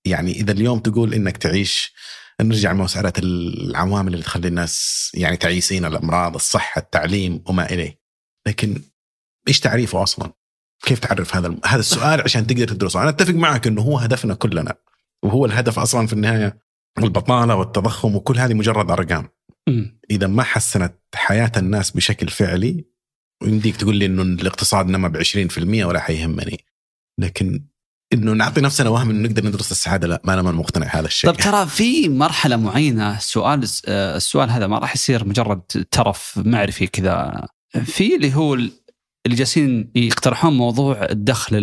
S2: يعني إذا اليوم تقول إنك تعيش نرجع لمساله العوامل اللي تخلي الناس يعني تعيسين الأمراض الصحة التعليم وما إليه. لكن إيش تعريفه أصلا؟ كيف تعرف هذا الم... هذا السؤال عشان تقدر تدرسه. أنا أتفق معك إنه هو هدفنا كلنا وهو الهدف أصلا في النهاية البطاله والتضخم وكل هذه مجرد
S1: أرقام.
S2: إذا ما حسنت حياة الناس بشكل فعلي ويمديك تقول لي إنه الاقتصاد نما ب 20% ولا حيهمني. لكن إنه نعطي نفسنا وهم إنه نقدر ندرس السعادة لا ما أنا ما مقتنع هذا الشيء
S1: طب ترى في مرحلة معينة السؤال السؤال هذا ما راح يصير مجرد ترف معرفي كذا في اللي هو ال- اللي جالسين يقترحون موضوع الدخل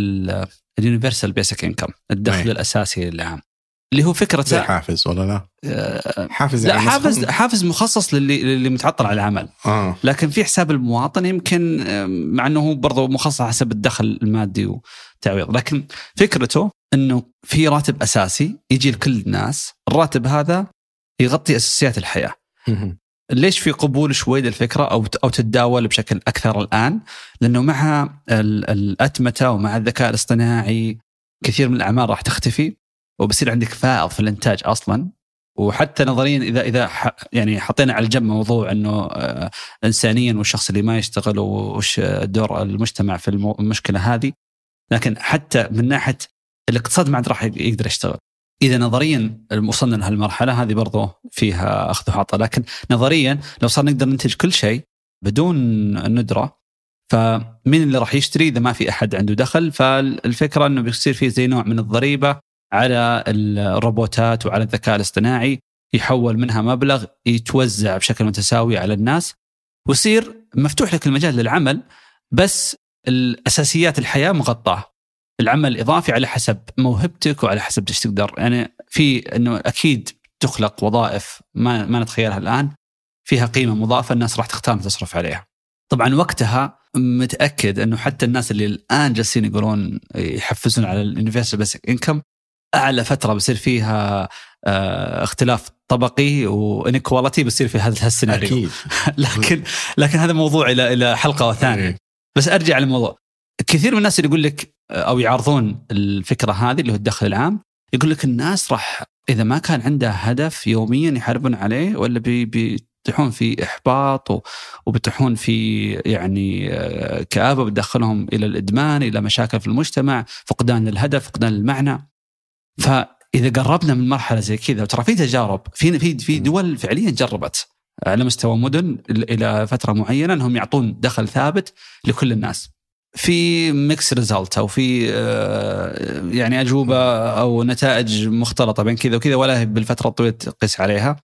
S1: اليونيفرسال بيسك انكم الدخل. الأساسي العام اللي هو
S2: زي
S1: فكرته
S2: حافز ولا لا؟
S1: آه،
S2: حافز
S1: لا
S2: يعني
S1: حافز
S2: مسخن؟
S1: حافز مخصص للي للي متعطل على العمل
S2: آه
S1: لكن في حساب المواطن يمكن آه، مع إنه هو برضه مخصص حسب الدخل المادي وتعويض لكن فكرته إنه في راتب أساسي يجي لكل الناس الراتب هذا يغطي أساسيات
S2: الحياة.
S1: ليش في قبول شوي للفكرة أو أو تتداول بشكل أكثر الآن؟ لأنه مع ال- الأتمتة ومع الذكاء الاصطناعي كثير من الأعمال راح تختفي وبصير عندك فائض في الإنتاج أصلا وحتى نظريا اذا إذا يعني حطينا على جنب موضوع إنه آه، انسانيا والشخص اللي ما يشتغل وش دور المجتمع في المشكلة هذه. لكن حتى من ناحية الاقتصاد ما عاد راح يقدر يشتغل. إذا نظريا وصلنا لهالمرحلة هذه برضو فيها أخذ وعطاء. لكن نظريا لو صار نقدر ننتج كل شيء بدون ندرة فمين اللي راح يشتري إذا ما في أحد عنده دخل؟ فالفكرة إنه بيصير في زي نوع من الضريبة على الروبوتات وعلى الذكاء الاصطناعي يحول منها مبلغ يتوزع بشكل متساوي على الناس ويصير مفتوح لك المجال للعمل بس الأساسيات الحياة مغطاة العمل إضافي على حسب موهبتك وعلى حسب إيش تقدر يعني في إنه أكيد تخلق وظائف ما ما نتخيلها الآن فيها قيمة مضافة الناس راح تختار تصرف عليها. طبعا وقتها متأكد إنه حتى الناس اللي الآن جالسين يقولون يحفزون على ال universal basic income أعلى فترة بصير فيها آه، اختلاف طبقي و inequality بصير في هذا السيناريو.
S2: أكيد.
S1: لكن لكن هذا موضوع إلى إلى حلقة ثانية.
S2: إيه.
S1: بس أرجع للموضوع. كثير من الناس اللي يقول لك أو يعارضون الفكرة هذه اللي هو الدخل العام يقول لك الناس راح إذا ما كان عنده هدف يوميا يحاربون عليه ولا بي بيطيحون في إحباط و- وبيطيحون في يعني آه، كآبة بتدخلهم إلى الإدمان إلى مشاكل في المجتمع فقدان الهدف فقدان المعنى. فإذا قربنا من مرحلة زي كذا ترى في تجارب في في في دول فعليا جربت على مستوى مدن إلى فترة معينة إنهم يعطون دخل ثابت لكل الناس. في mixed result أو في آه، يعني أجوبة أو نتائج مختلطة بين كذا وكذا ولا بالفترة الطويلة تقيس عليها.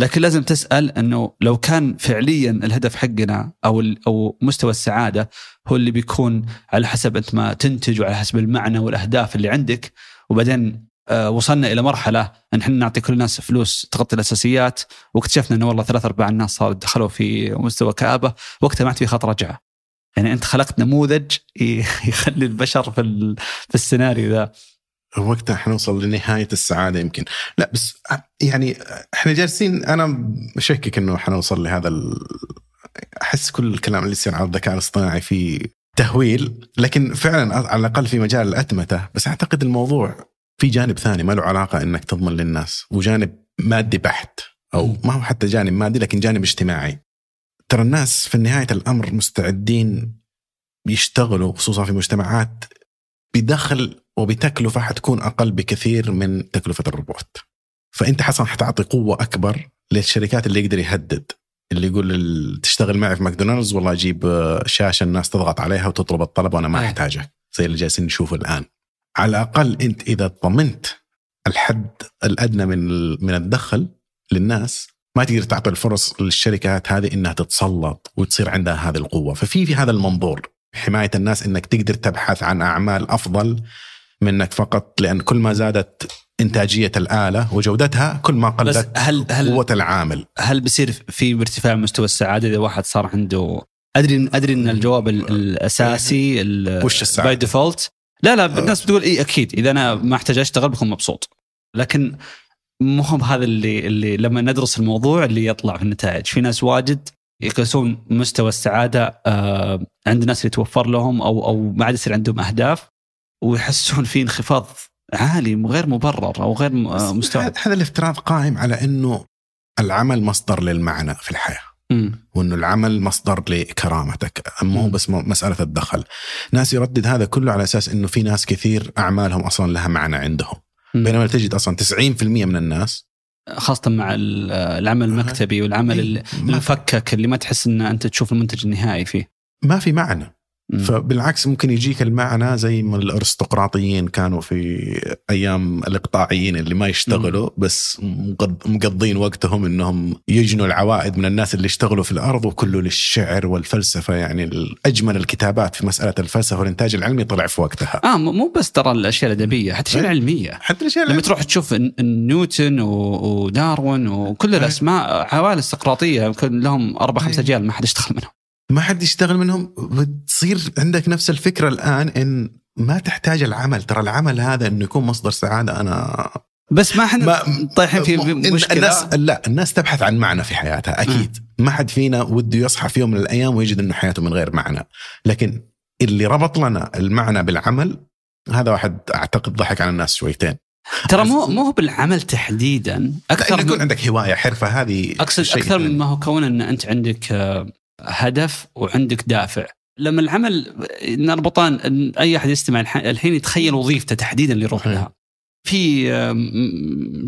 S1: لكن لازم تسأل إنه لو كان فعليا الهدف حقنا أو أو مستوى السعادة هو اللي بيكون على حسب أنت ما تنتج وعلى حسب المعنى والأهداف اللي عندك وبعدين آه، وصلنا إلى مرحلة إن إحنا نعطي كل الناس فلوس تغطي الأساسيات واكتشفنا إنه والله ثلاث ارباع الناس صاروا دخلوا في مستوى كآبة وقتها ما عاد في خط رجعة. يعني أنت خلقت نموذج يخلي البشر في في السيناريو ذا.
S2: وقتها حنوصل لنهاية السعادة يمكن لا بس يعني إحنا جالسين أنا مشكك إنه حنوصل لهذا ال... أحس كل الكلام اللي يصير على الذكاء الاصطناعي فيه تهويل لكن فعلا على الأقل في مجال الاتمته بس أعتقد الموضوع في جانب ثاني ما له علاقة إنك تضمن للناس وجانب مادي بحت
S1: أو.
S2: ما هو حتى جانب مادي لكن جانب اجتماعي ترى الناس في نهاية الأمر مستعدين يشتغلوا خصوصا في مجتمعات بدخل وبتكلفة حتكون أقل بكثير من تكلفة الروبوت. فأنت حسن حتعطي قوة أكبر للشركات اللي يقدر يهدد اللي يقول تشتغل معي في ماكدونالدز والله أجيب آه، شاشة الناس تضغط عليها وتطلب الطلب وأنا ما. احتاجك زي اللي جالسين نشوفه الآن. على الأقل أنت إذا ضمنت الحد الأدنى من من الدخل للناس ما تقدر تعطي الفرص للشركات هذه إنها تتسلط وتصير عندها هذه القوة، ففي في هذا المنظور حماية الناس إنك تقدر تبحث عن أعمال أفضل منك فقط لأن كل ما زادت إنتاجية الآلة وجودتها كل ما قلت
S1: هل هل
S2: قوة العامل.
S1: هل بيصير في ارتفاع مستوى السعادة إذا واحد صار عنده أدري أدري إن الجواب ال- الأساسي
S2: وش السعادة؟
S1: by default لا لا الناس بتقول إي أكيد. إذا أنا ما احتاج أشتغل بكون مبسوط. لكن مو هو هذا اللي اللي لما ندرس الموضوع اللي يطلع في النتائج. في ناس واجد يقيسون مستوى السعادة آه عند الناس اللي توفر لهم أو أو ما عاد يصير عندهم أهداف ويحسون في انخفاض عالي غير مبرر أو غير آه، مستوعب
S2: هذا الافتراض قائم على إنه العمل مصدر للمعنى في
S1: الحياة.
S2: وإنه العمل مصدر لكرامتك مو. بس مسألة الدخل ناس يردد هذا كله على أساس إنه في ناس كثير أعمالهم أصلا لها معنى عندهم
S1: مم.
S2: بينما تجد أصلا 90% من الناس
S1: خاصة مع ال- العمل المكتبي والعمل المفكك اللي ما تحس إن أنت تشوف المنتج النهائي فيه.
S2: ما في معنى فبالعكس ممكن يجيك المعنى زي ما الأرستقراطيين كانوا في أيام الإقطاعيين اللي ما يشتغلوا بس مقضين وقتهم إنهم يجنوا العوائد من الناس اللي اشتغلوا في الأرض وكله للشعر والفلسفة يعني اجمل الكتابات في مسألة الفلسفة والإنتاج العلمي طلع في وقتها.
S1: آه مو بس ترى الأشياء الأدبية حتى الاشياء إيه. العلميه
S2: حتى الأشياء
S1: لما تروح تشوف نيوتن وداروين وكل إيه. الأسماء عوائل استقراطية لهم أربع خمس إيه. أجيال ما حد اشتغل منهم.
S2: ما حد يشتغل منهم. بتصير عندك نفس الفكرة الآن إن ما تحتاج العمل. ترى العمل هذا إنه يكون مصدر سعادة. أنا
S1: بس ما إحنا طايحين في مشكلة.
S2: الناس لا الناس تبحث عن معنى في حياتها أكيد. م. ما حد فينا وده يصحى في يوم من الأيام ويجد إنه حياته من غير معنى. لكن اللي ربط لنا المعنى بالعمل هذا واحد أعتقد ضحك على الناس شويتين.
S1: ترى مو مو بالعمل تحديدا.
S2: أكثر يكون عندك هواية حرفة. هذه
S1: أقصد أكثر مما هو كون إن أنت عندك هدف وعندك دافع. لما العمل نربطان أي أحد يستمع الحين يتخيل وظيفته تحديدا اللي يروح لها. في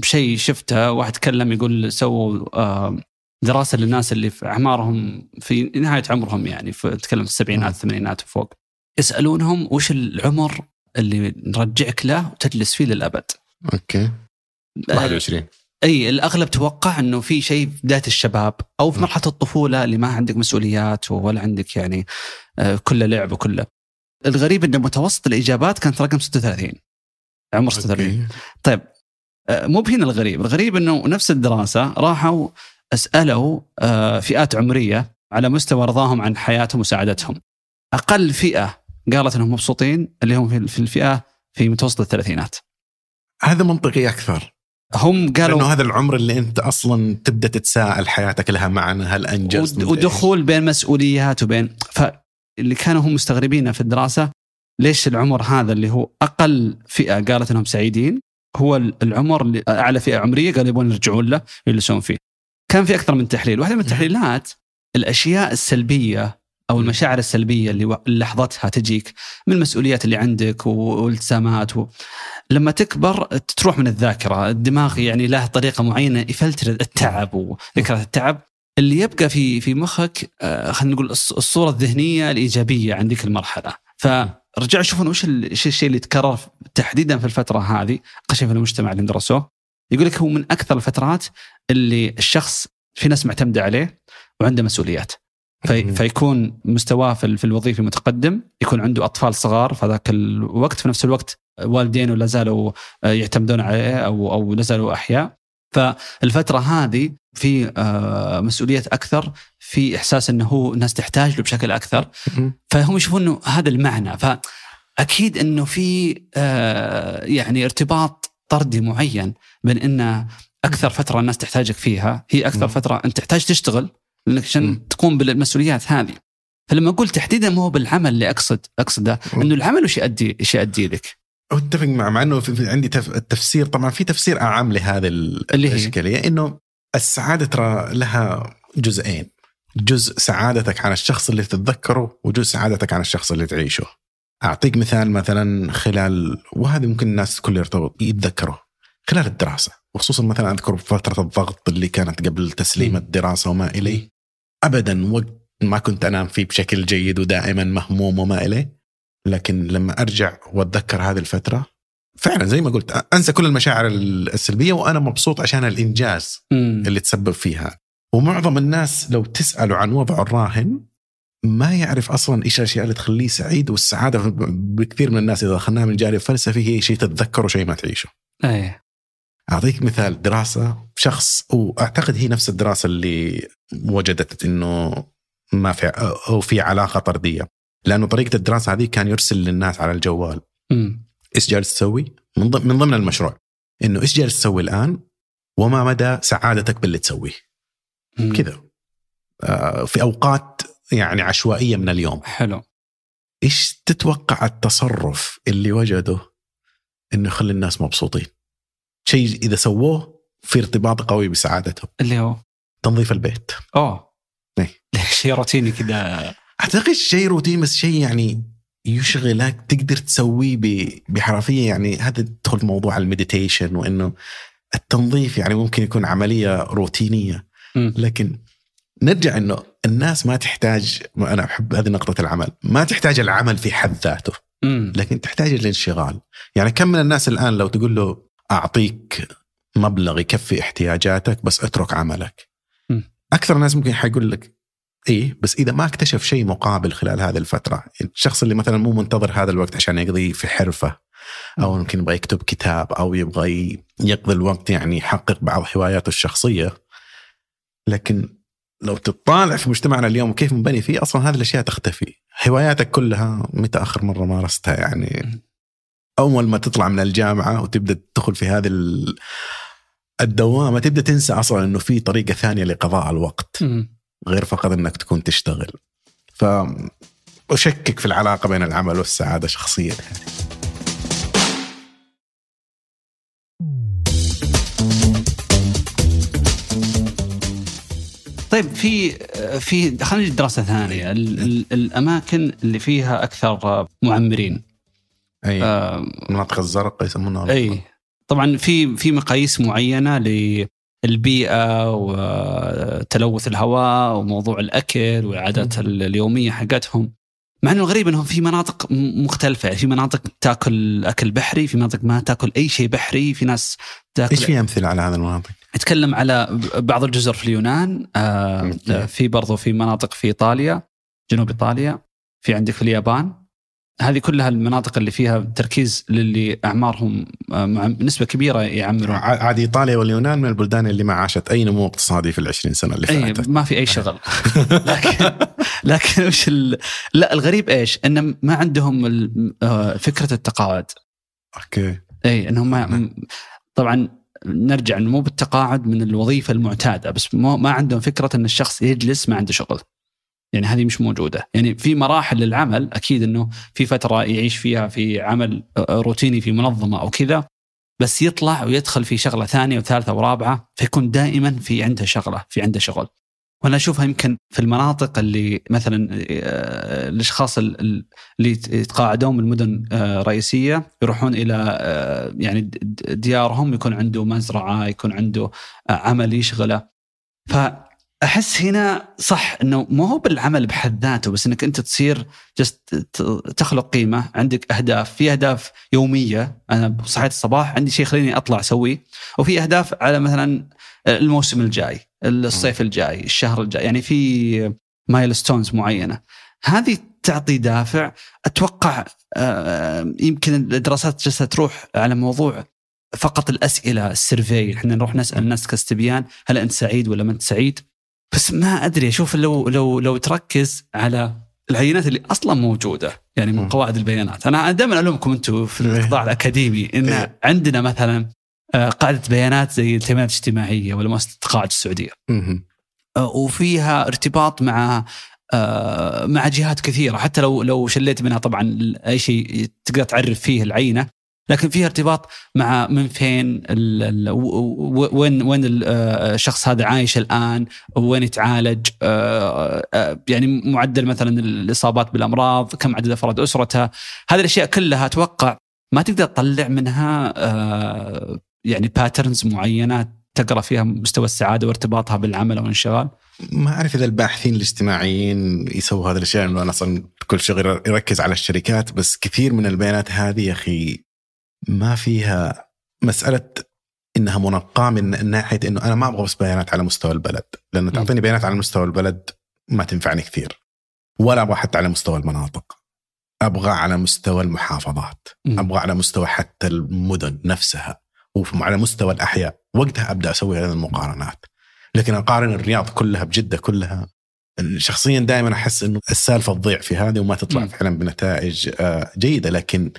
S1: شيء شفته واحد تكلم يقول سووا دراسة للناس اللي في أعمارهم في نهاية عمرهم يعني في تكلم في السبعينات الثمانينات وفوق. يسألونهم وش العمر اللي نرجعك له وتجلس فيه للأبد.
S2: أوكي. 21
S1: أي الأغلب توقع إنه في شيء في بدايه الشباب أو في مرحلة الطفولة اللي ما عندك مسؤوليات ولا عندك يعني آه، كله لعب وكله. الغريب ان متوسط الإجابات كانت رقم 36 عمر 36 طيب آه، مو بهنا الغريب، الغريب إنه نفس الدراسة راحوا أسألوا آه، فئات عمرية على مستوى رضاهم عن حياتهم وسعادتهم. أقل فئة قالت إنهم مبسوطين اللي هم في الفئة في متوسط الثلاثينات.
S2: هذا منطقي أكثر.
S1: هم قالوا
S2: انه هذا العمر اللي أنت أصلا تبدأ تتساءل حياتك لها معنى هل انجزت
S1: ودخول بين مسؤوليات وبين فاللي كانوا هم مستغربين في الدراسة ليش العمر هذا اللي هو أقل فئة قالت إنهم سعيدين هو العمر اللي أعلى فئة عمرية قالوا يبون يرجعون له يجلسون فيه. كان في أكثر من تحليل، واحدة من التحليلات الأشياء السلبية أو المشاعر السلبية اللي لحظتها تجيك من المسؤوليات اللي عندك والالتزامات و... لما تكبر تروح من الذاكرة، الدماغ يعني له طريقة معينة يفلتر التعب وذكرى التعب اللي يبقى في في مخك آه، خلينا نقول الصورة الذهنية الإيجابية عند ذيك المرحلة، فرجعوا يشوفون وش الشيء اللي تكرر تحديدا في الفترة هذه؟ قشف المجتمع اللي درسوه يقول لك هو من أكثر الفترات اللي الشخص في ناس معتمدة عليه وعنده مسؤوليات. في فيكون مستواه في الوظيفي متقدم يكون عنده أطفال صغار في ذاك الوقت في نفس الوقت والدينه لا زالوا يعتمدون عليه أو أو لا زالوا أحياء. فالفترة هذه في آه، مسؤوليات أكثر في إحساس إنه هو الناس تحتاج له بشكل أكثر. فهم يشوفون إنه هذا المعنى. فأكيد إنه في آه، يعني ارتباط طردي معين بين انه أكثر فترة الناس تحتاجك فيها هي أكثر فترة أنت تحتاج تشتغل لأنك عشان تقوم بالمسؤوليات هذه. فلما أقول تحديدا مو هو بالعمل اللي أقصد أقصده إنه العمل وش يؤدي إيش يؤدي لك؟
S2: أتفق مع مع إنه في عندي التفسير طبعا في تفسير اعم لهذه الاشكاليه إنه السعادة ترى لها جزئين. جزء سعادتك عن الشخص اللي تتذكره وجزء سعادتك عن الشخص اللي تعيشه. أعطيك مثال مثلا خلال وهذا ممكن الناس كل يرتبط يتذكروا خلال الدراسة. وخصوصا مثلا أذكر فترة الضغط اللي كانت قبل تسليم الدراسة وما إليه. ابدا وقت ما كنت أنام فيه بشكل جيد ودائما مهموم وما إليه لكن لما أرجع وأتذكر هذه الفترة فعلا زي ما قلت أنسى كل المشاعر السلبية وأنا مبسوط عشان الإنجاز
S1: م.
S2: اللي تسبب فيها ومعظم الناس لو تسألوا عن وضعه الراهن ما يعرف أصلا إيش الأشياء اللي تخليه سعيد والسعادة بكثير من الناس إذا دخلناها من الجانب الفلسفي هي شيء تتذكره وشيء ما تعيشه.
S1: إيه
S2: أعطيك مثال دراسة شخص وأعتقد هي نفس الدراسة اللي وجدت إنه ما في أو في علاقة طردية لأنه طريقة الدراسة هذه كان يرسل للناس على الجوال إيش جالس تسوي؟ من ضمن من ضمن المشروع إنه إيش جالس تسوي الآن؟ وما مدى سعادتك باللي تسويه؟ كذا آه في أوقات يعني عشوائية من اليوم
S1: حلو
S2: إيش تتوقع التصرف اللي وجده إنه يخلي الناس مبسوطين؟ شيء إذا سووه في ارتباط قوي بسعادتهم.
S1: اللي هو؟
S2: تنظيف البيت.
S1: أوه.
S2: إيه
S1: شيء روتيني كذا.
S2: أعتقد شيء روتين بس شيء يعني يشغلك تقدر تسويه بحرفية يعني هذا تدخل موضوع المديتيشن وإنه التنظيف يعني ممكن يكون عملية روتينية. لكن نرجع إنه الناس ما تحتاج أنا أحب هذه نقطة العمل ما تحتاج العمل في حد ذاته.
S1: مم.
S2: لكن تحتاج الانشغال. يعني كم من الناس الآن لو تقول له أعطيك مبلغ يكفي احتياجاتك بس اترك عملك.
S1: م.
S2: أكثر الناس ممكن حيقول لك إيه بس إذا ما اكتشف شيء مقابل خلال هذه الفترة الشخص اللي مثلا مو منتظر هذا الوقت عشان يقضي في حرفة أو يمكن يبغى يكتب كتاب أو يبغى يقضي الوقت يعني يحقق بعض هواياته الشخصية. لكن لو تطالع في مجتمعنا اليوم وكيف منبني فيه أصلا هذه الأشياء تختفي. هواياتك كلها متى آخر مرة مارستها يعني؟ أول ما تطلع من الجامعة وتبدأ تدخل في هذه ال- الدوامة تبدأ تنسى أصلا إنه في طريقة ثانية لقضاء الوقت. غير فقط إنك تكون تشتغل ف أشكك في العلاقة بين العمل والسعادة شخصيا يعني.
S1: طيب في في خلينا نجي دراسه ثانية ال- ال- الأماكن اللي فيها أكثر معمرين
S2: أي.
S1: آه،
S2: المناطق الزرقاء يسمونها.
S1: أي. طبعا في في مقاييس معينة للبيئة وتلوث الهواء وموضوع الأكل والعادات ال- اليومية حقتهم. مع إنه الغريب إنهم في مناطق مختلفة. يعني في مناطق تاكل أكل بحري في مناطق ما تاكل أي شيء بحري في ناس تاكل
S2: إيش في أمثلة على هذه المناطق؟
S1: نتكلم على بعض الجزر في اليونان آه. في برضو في مناطق في إيطاليا جنوب إيطاليا في عندك في اليابان. هذه كلها المناطق اللي فيها تركيز للي أعمارهم آه، نسبة كبيرة يعمرون.
S2: عاد إيطاليا واليونان من البلدان اللي ما عاشت أي نمو اقتصادي في العشرين سنة اللي فاتت.
S1: ما في أي شغل. لكن لكن وش ال... لا الغريب إيش؟ إن ما عندهم ال- آه، فكرة التقاعد.
S2: أوكي.
S1: أي إنهم ما طبعا نرجع مو بالتقاعد من الوظيفة المعتادة بس ما عندهم فكرة إن الشخص يجلس ما عنده شغل. يعني هذه مش موجودة. يعني في مراحل للعمل أكيد إنه في فترة يعيش فيها في عمل روتيني في منظمة أو كذا بس يطلع ويدخل في شغلة ثانية وثالثة ورابعة فيكون دائما في عنده شغلة في عنده شغل. وأنا أشوفها يمكن في المناطق اللي مثلا آه، الأشخاص ال- ال- اللي يتقاعدون من مدن آه، رئيسية يروحون إلى آه، يعني ديارهم يكون عنده مزرعة يكون عنده آه، عمل يشغله. فاحس هنا صح إنه مو هو بالعمل بحد ذاته بس إنك أنت تصير جست تخلق قيمة عندك أهداف في أهداف يومية أنا صحيت الصباح عندي شيء خليني أطلع أسويه وفي أهداف على مثلا الموسم الجاي الصيف الجاي الشهر الجاي يعني في مايلستونز معينة. هذه تعطي دافع. أتوقع آه، يمكن الدراسات جالسه تروح على موضوع فقط الأسئلة السيرفي إحنا نروح نسأل الناس كاستبيان هل أنت سعيد ولا ما أنت سعيد؟ بس ما أدري أشوف لو لو لو تركز على العينات اللي أصلا موجودة يعني من. قواعد البيانات أنا دائما ألومكم أنتم في
S2: إيه.
S1: القطاع الأكاديمي إن
S2: إيه.
S1: عندنا مثلا آه، قاعدة بيانات زي التنميه الاجتماعية ولا مؤسسة التقاعد
S2: السعودية.
S1: آه، وفيها ارتباط مع آه، مع جهات كثيرة حتى لو لو شليت منها طبعا أي شيء تقدر تعرف فيه العينة لكن فيها ارتباط مع من فين وين وين ال- آه، الشخص هذا عايش الآن وين يتعالج آه، آه، يعني معدل مثلا الإصابات بالأمراض كم عدد أفراد أسرته. هذه الأشياء كلها أتوقع ما تقدر تطلع منها آه، يعني باترنز معينه تقرأ فيها مستوى السعادة وارتباطها بالعمل أو الانشغال؟
S2: ما أعرف إذا الباحثين الاجتماعيين يسووا هذه الأشياء لأنه أنا أصلا كل شغل يركز على الشركات بس كثير من البيانات هذه يا أخي ما فيها مسألة إنها منقاة من ناحية إنه أنا ما أبغى بس بيانات على مستوى البلد لأنه تعطيني بيانات على مستوى البلد ما تنفعني كثير. ولا أبغى حتى على مستوى المناطق. أبغى على مستوى المحافظات. أبغى على مستوى حتى المدن نفسها. وعلى مستوى الأحياء. وقتها أبدأ أسوي هذه المقارنات. لكن أقارن الرياض كلها بجدة كلها. شخصيا دائما أحس إنه السالفة تضيع في هذه وما تطلع. فعلا بنتائج آه، جيدة. لكن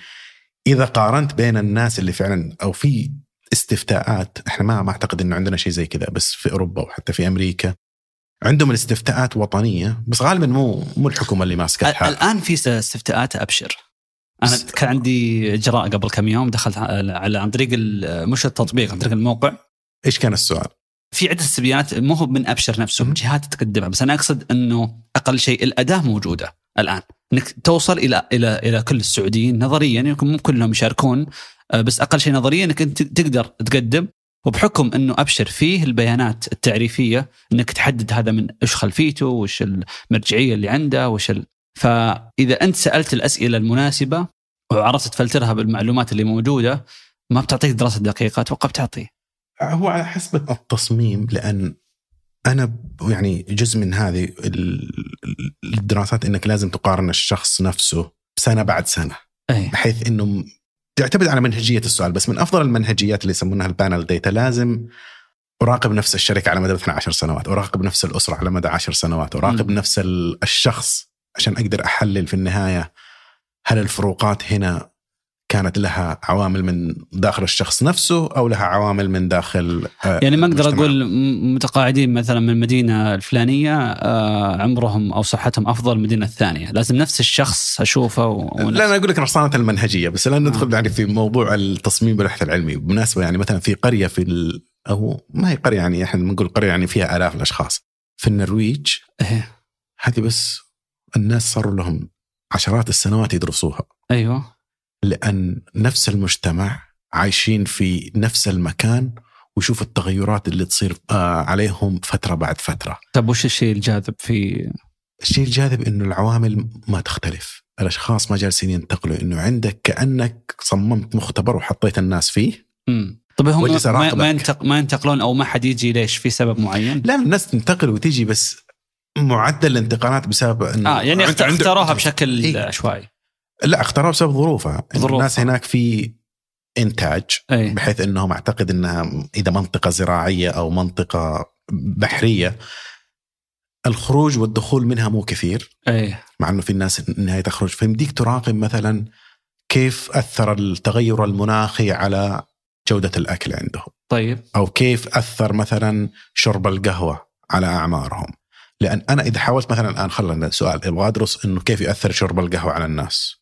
S2: إذا قارنت بين الناس اللي فعلا أو في استفتاءات إحنا ما ما أعتقد إنه عندنا شيء زي كذا بس في أوروبا وحتى في أمريكا عندهم الاستفتاءات وطنية بس غالبا مو مو الحكومة اللي ماسكة
S1: ال-
S2: الحال
S1: الآن في استفتاءات أبشر
S2: أنا
S1: كان عندي إجراء قبل كم يوم دخلت على عن طريق مش التطبيق عن طريق الموقع
S2: إيش كان السؤال؟
S1: في عدة استبيانات مو هو من أبشر نفسه من. جهات تقدمها بس أنا أقصد إنه أقل شيء الأداة موجودة الآن. إنك توصل إلى إلى إلى كل السعوديين نظريا يمكن مو كلهم يشاركون آه، بس أقل شيء نظريا إنك أنت تقدر تقدم وبحكم إنه أبشر فيه البيانات التعريفية إنك تحدد هذا من إيش خلفيته وش المرجعية اللي عنده وش ال... فإذا أنت سألت الأسئلة المناسبة وعرفت تفلترها بالمعلومات اللي موجودة ما بتعطيك دراسة دقيقة أتوقع بتعطي.
S2: هو على حسب التصميم لأن أنا يعني جزء من هذه الدراسات إنك لازم تقارن الشخص نفسه سنة بعد سنة
S1: أي.
S2: بحيث إنه تعتمد على منهجية السؤال بس من أفضل المنهجيات اللي يسمونها البانل ديتا لازم أراقب نفس الشركة على مدى 12 سنوات، أراقب نفس الأسرة على مدى 10 سنوات، أراقب م. نفس الشخص عشان أقدر أحلل في النهاية هل الفروقات هنا كانت لها عوامل من داخل الشخص نفسه أو لها عوامل من داخل
S1: آه، يعني ما أقدر أقول متقاعدين مثلا من المدينة الفلانية آه، عمرهم أو صحتهم أفضل من المدينة الثانية، لازم نفس الشخص أشوفه.
S2: لا أنا أقول لك رصانة المنهجية بس لا ندخل آه. يعني في موضوع التصميم بالبحث العلمي، بالمناسبه يعني مثلا في قرية في ال... أو ما هي قرية يعني إحنا بنقول قرية يعني فيها آلاف الأشخاص في النرويج
S1: إيه.
S2: هذه بس الناس صاروا لهم عشرات السنوات يدرسوها
S1: أيوه
S2: لأن نفس المجتمع عايشين في نفس المكان ويشوف التغيرات اللي تصير آه، عليهم فترة بعد فترة.
S1: طيب وش الشيء الجاذب في
S2: الشيء الجاذب إنه العوامل ما تختلف، الأشخاص ما جالسين ينتقلوا إنه عندك كأنك صممت مختبر وحطيت الناس فيه.
S1: امم طيب هم ما, ما, ينتق ما ينتقلون أو ما حد يجي ليش في سبب معين؟
S2: لا الناس تنتقل وتجي بس معدل الانتقالات بسبب
S1: إنه آه يعني اختاروها بشكل إيه؟ عشوائي
S2: لا اختاروها بسبب ظروفها. ظروف. الناس هناك في إنتاج
S1: أي.
S2: بحيث إنهم أعتقد إنها إذا منطقة زراعية أو منطقة بحرية الخروج والدخول منها مو كثير.
S1: أي.
S2: مع إنه في الناس نهاية تخرج فيمديك تراقب مثلا كيف أثر التغير المناخي على جودة الأكل عندهم.
S1: طيب.
S2: أو كيف أثر مثلا شرب القهوة على أعمارهم. لأن أنا إذا حاولت مثلا الآن خلينا سؤال إبغى أدرس إنه كيف ياثر شرب القهوة على الناس.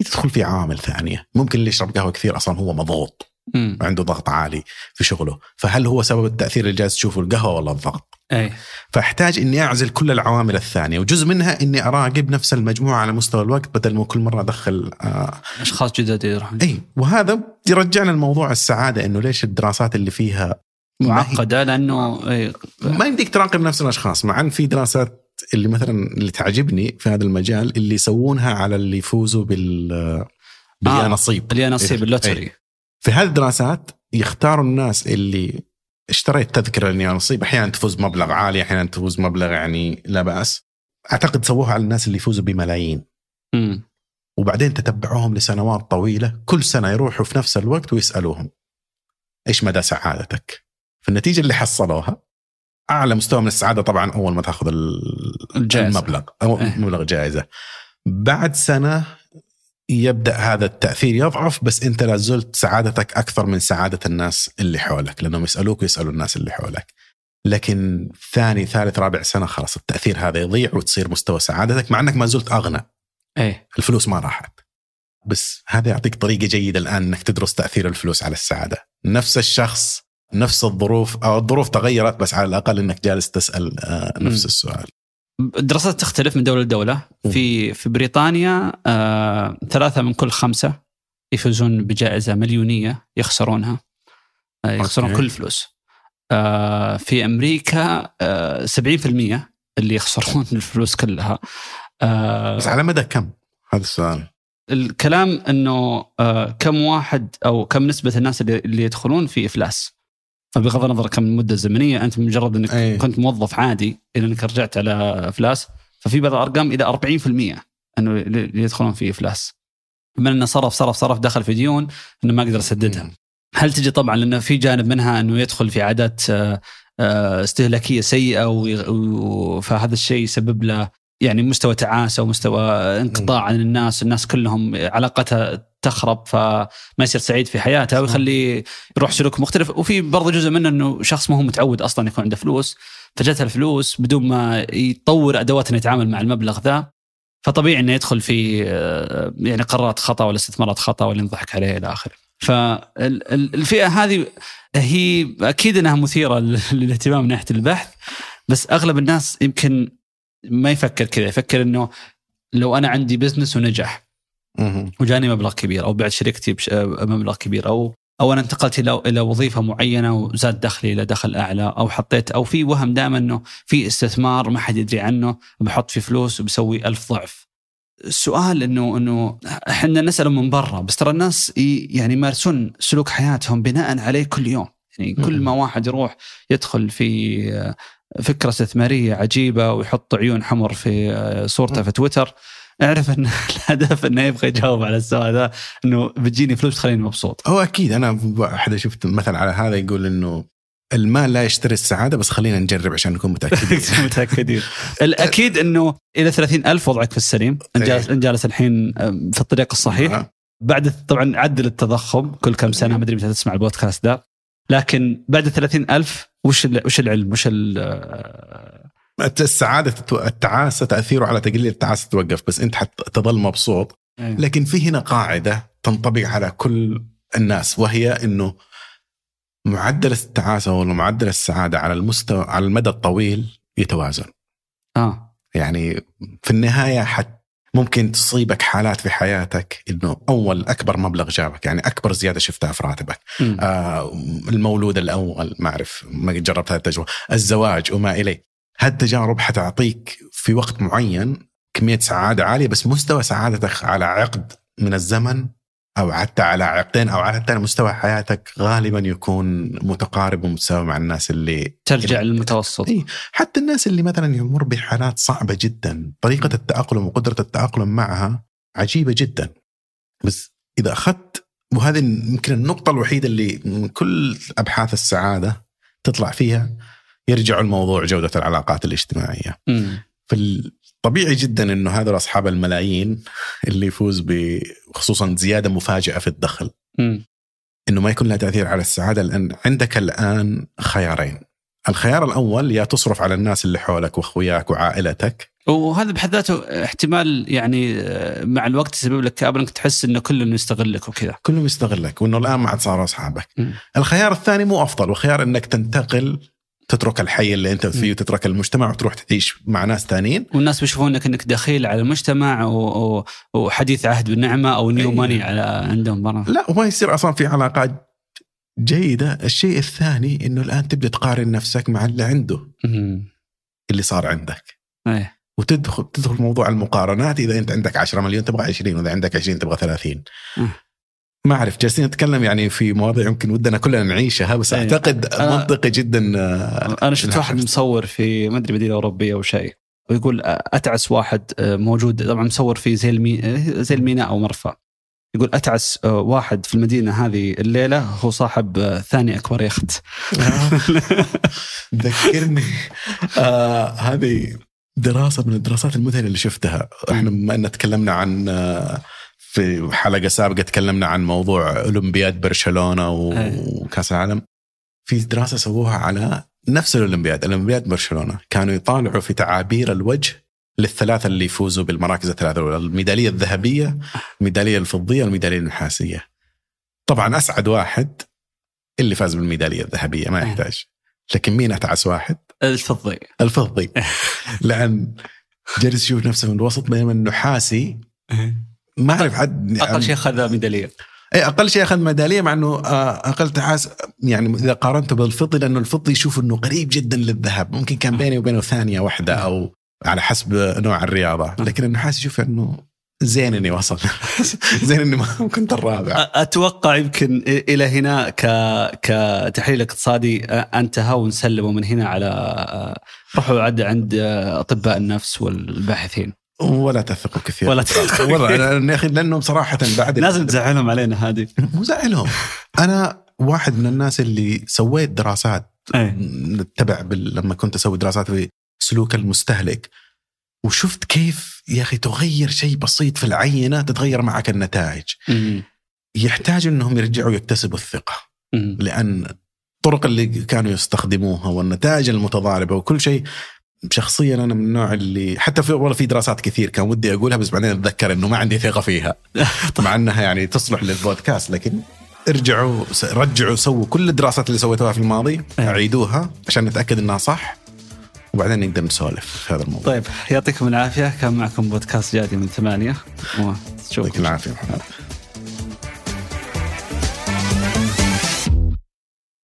S2: يدخل في عوامل ثانية. ممكن اللي يشرب قهوة كثير أصلا هو مضغوط
S1: مم.
S2: عنده ضغط عالي في شغله. فهل هو سبب التأثير اللي جالس تشوفه القهوة ولا الضغط؟
S1: أي.
S2: فأحتاج إني أعزل كل العوامل الثانية وجزء منها إني أراقب نفس المجموعة على مستوى الوقت بدل ما كل مرة أدخل
S1: آه أشخاص جدد يروحون.
S2: أي. وهذا يرجعنا لموضوع السعادة إنه ليش الدراسات اللي فيها
S1: معقدة؟ لأنه
S2: ما يمديك تراقب نفس الأشخاص. مع إن في دراسات اللي مثلا اللي تعجبني في هذا المجال اللي يسوونها على اللي يفوزوا بال باليانصيب
S1: آه اليانصيب اللوتري.
S2: إيه. في هذه الدراسات يختاروا الناس اللي اشتريت تذكرة اليانصيب أحيانا تفوز مبلغ عالي أحيانا تفوز مبلغ يعني لا بأس. أعتقد سووها على الناس اللي يفوزوا بملايين.
S1: م.
S2: وبعدين تتبعوهم لسنوات طويلة. كل سنة يروحوا في نفس الوقت ويسألوهم. إيش مدى سعادتك؟ فالنتيجه اللي حصلوها أعلى مستوى من السعادة طبعا أول ما تأخذ
S1: الجائزة.
S2: المبلغ أو
S1: إيه.
S2: مبلغ جائزة. بعد سنة يبدأ هذا التأثير يضعف بس أنت لا زلت سعادتك أكثر من سعادة الناس اللي حولك لأنهم يسألوك ويسألوا الناس اللي حولك. لكن ثاني ثالث رابع سنة خلاص التأثير هذا يضيع وتصير مستوى سعادتك مع أنك ما زلت أغنى.
S1: إيه.
S2: الفلوس ما راحت. بس هذا يعطيك طريقة جيدة الآن إنك تدرس تأثير الفلوس على السعادة. نفس الشخص نفس الظروف أو الظروف تغيرت بس على الأقل إنك جالس تسأل آه، نفس. السؤال.
S1: الدراسات تختلف من دولة لدولة. في في بريطانيا آه، ثلاثة من كل خمسة يفوزون بجائزة مليونية يخسرونها. آه، يخسرون أوكي. كل الفلوس آه، في أمريكا آه، 70% اللي يخسرون الفلوس كلها.
S2: آه، بس على مدى كم؟ هذا السؤال.
S1: الكلام إنه آه، كم واحد أو كم نسبة الناس اللي, اللي يدخلون في إفلاس؟ فبغض النظر كم المده الزمنيه أنت مجرد إنك أي. كنت موظف عادي إلى إنك رجعت على افلاس ففي بعض الأرقام إلى 40% إنه يدخلون في افلاس من إنه صرف صرف صرف دخل في ديون إنه ما قدر يسددها. هل تجي طبعا لأنه في جانب منها إنه يدخل في عادات آه، آه، استهلاكية سيئة فهذا الشيء يسبب له يعني مستوى تعاسه ومستوى انقطاع عن الناس الناس كلهم علاقتها تخرب فما يصير سعيد في حياته ويخليه يروح سلوك مختلف. وفي برضه جزء منه إنه شخص ما هو متعود أصلا يكون عنده فلوس فجته الفلوس بدون ما يطور أدوات إنه يتعامل مع المبلغ ذا. فطبيعي إنه يدخل في آه، يعني قرارات خطأ ولا استثمارات خطأ ولا ينضحك عليه إلى آخره. فالفئه هذه هي أكيد إنها مثيرة للاهتمام من ناحية البحث بس أغلب الناس يمكن ما يفكر كذا يفكر إنه لو أنا عندي بزنس ونجح وجاني مبلغ كبير أو بعت شركتي بمبلغ كبير أو أو أنا انتقلت إلى إلى وظيفة معينة وزاد دخلي إلى دخل أعلى أو حطيت أو في وهم دائما إنه في استثمار ما حد يدري عنه بحط فيه فلوس وبسوي ألف ضعف. السؤال انه إنه إحنا نساله من برا بس ترى الناس يعني يمارسون سلوك حياتهم بناء عليه كل يوم. يعني كل ما واحد يروح يدخل في فكرة استثمارية عجيبة ويحط عيون حمر في صورته في تويتر. أعرف إن الهدف إنه يبغى يجاوب على السؤال ذا إنه بتجيني فلوس تخليني مبسوط.
S2: هو أكيد أنا واحد شفت مثل على هذا يقول إنه المال لا يشتري السعادة بس خلينا نجرب عشان نكون متأكدين.
S1: متأكدين. الأكيد أنه إلى ثلاثين ألف وضعك في السليم. إن جالس, إن جالس الحين في الطريق الصحيح. نعم. بعد طبعا عدل التضخم كل كم سنة ما أدري متى تسمع البودكاست ده. لكن بعد ثلاثين ألف وش وش العلم وش
S2: السعادة التعاسه تأثيره على تقليل التعاسه توقف بس أنت حتظل مبسوط أيوة. لكن في هنا قاعدة تنطبق على كل الناس وهي إنه معدل التعاسه ولا معدل السعادة على المستوى على المدى الطويل يتوازن.
S1: آه
S2: يعني في النهاية حت ممكن تصيبك حالات في حياتك إنه أول أكبر مبلغ جابك يعني أكبر زيادة شفتها في راتبك. آه المولود الأول ما أعرف ما جربت هذه التجربة. الزواج وما إليه. هالتجارب حتعطيك في وقت معين كمية سعادة عالية بس مستوى سعادتك على عقد من الزمن أو حتى على عقدين أو على حتى مستوى حياتك غالبا يكون متقارب ومتساوي مع الناس اللي
S1: ترجع للمتوسط.
S2: إيه حتى الناس اللي مثلا يمر بحالات صعبة جدا طريقة التأقلم وقدرة التأقلم معها عجيبة جدا. بس إذا أخذت وهذه يمكن النقطة الوحيدة اللي من كل أبحاث السعادة تطلع فيها يرجعوا الموضوع جودة العلاقات الاجتماعية. فالطبيعي جدا إنه هذول أصحاب الملايين اللي يفوز بخصوصا زيادة مفاجئه في الدخل.
S1: م.
S2: إنه ما يكون لها تأثير على السعادة لأن عندك الآن خيارين. الخيار الأول يا تصرف على الناس اللي حولك وأخوياك وعائلتك
S1: وهذا بحد ذاته احتمال يعني آه، مع الوقت يسبب لك كابر انك تحس إنه كله يستغلك وكذا
S2: كله يستغلك وإنه الآن ما عاد صاروا أصحابك الخيار الثاني مو أفضل وخيار إنك تنتقل تترك الحي اللي انت فيه وتترك المجتمع وتروح تعيش مع ناس ثانيين
S1: والناس بيشوفونك انك دخيل على المجتمع وحديث عهد بالنعمة أو نيو ماني. على عندهم برا.
S2: لا وما يصير أصلا في علاقات جيدة. الشيء الثاني إنه الآن تبدأ تقارن نفسك مع اللي عنده. اللي صار عندك.
S1: أيه.
S2: وتدخل تدخل موضوع المقارنات. إذا أنت عندك 10 مليون تبغى 20 وإذا عندك 20 تبغى 30 أه. ما أعرف جالسين نتكلم يعني في مواضيع يمكن ودنا كلنا نعيشها بس أيه. أعتقد أه منطقي جدا
S1: آه، أنا شفت واحد مصور في ما أدري مدينة أوروبية أو شيء ويقول أتعس واحد آه، موجود طبعا مصور في زي المي... زي الميناء أو مرفأ. يقول أتعس آه، واحد في المدينة هذه الليلة هو صاحب ثاني أكبر يخت.
S2: ذكرني آه هذه دراسة من الدراسات المذهلة اللي شفتها. إحنا بما إن تكلمنا عن آه في حلقة سابقة تكلمنا عن موضوع أولمبياد برشلونة وكأس العالم. في دراسة سووها على نفس الأولمبياد أولمبياد برشلونة. كانوا يطالعوا في تعابير الوجه للثلاثة اللي يفوزوا بالمراكز الثلاثة الميدالية الذهبية الميدالية الفضية والميداليه النحاسية. طبعا أسعد واحد اللي فاز بالميدالية الذهبية ما يحتاج. لكن مين أتعس واحد؟
S1: الفضي.
S2: الفضي. لأن جالس يشوف نفسه من الوسط بينما النحاسي ما أعرف حد
S1: أقل شيء أخذ ميدالية.
S2: اي أقل شيء أخذ ميدالية مع إنه آه، أقل تحاس يعني إذا قارنته بالفضي لأنه الفضي يشوف إنه قريب جدا للذهب ممكن كان بيني وبينه ثانية واحدة أو على حسب نوع الرياضة. لكن النحاس يشوف إنه زين إني وصل. زين إني ما كنت الرابع
S1: أتوقع يمكن إلى هنا ك كتحليل اقتصادي. انتهى ونسلموا من هنا على روحوا عد عند أطباء النفس والباحثين.
S2: ولا تثقوا كثير.
S1: ولا تثقوا
S2: والله يا أخي لأنهم صراحة بعد
S1: لازم تزعلهم علينا هذه.
S2: مو زعلهم. أنا واحد من الناس اللي سويت دراسات نتبع لما كنت أسوي دراسات في سلوك المستهلك وشفت كيف يا أخي تغير شيء بسيط في العينة تتغير معك النتائج. يحتاج إنهم يرجعوا يكتسبوا الثقة. لأن الطرق اللي كانوا يستخدموها والنتائج المتضاربة وكل شيء شخصيا أنا من النوع اللي حتى في والله في دراسات كثير كان ودي أقولها بس بعدين أتذكر إنه ما عندي ثقة فيها. مع إنها يعني تصلح للبودكاست لكن ارجعوا رجعوا سووا كل الدراسات اللي سويتوها في الماضي أعيدوها عشان نتأكد إنها صح وبعدين نقدر نسولف في هذا الموضوع.
S1: طيب يعطيكم العافية كان معكم بودكاست جادي من ثمانية.
S2: يعطيك العافية محمد.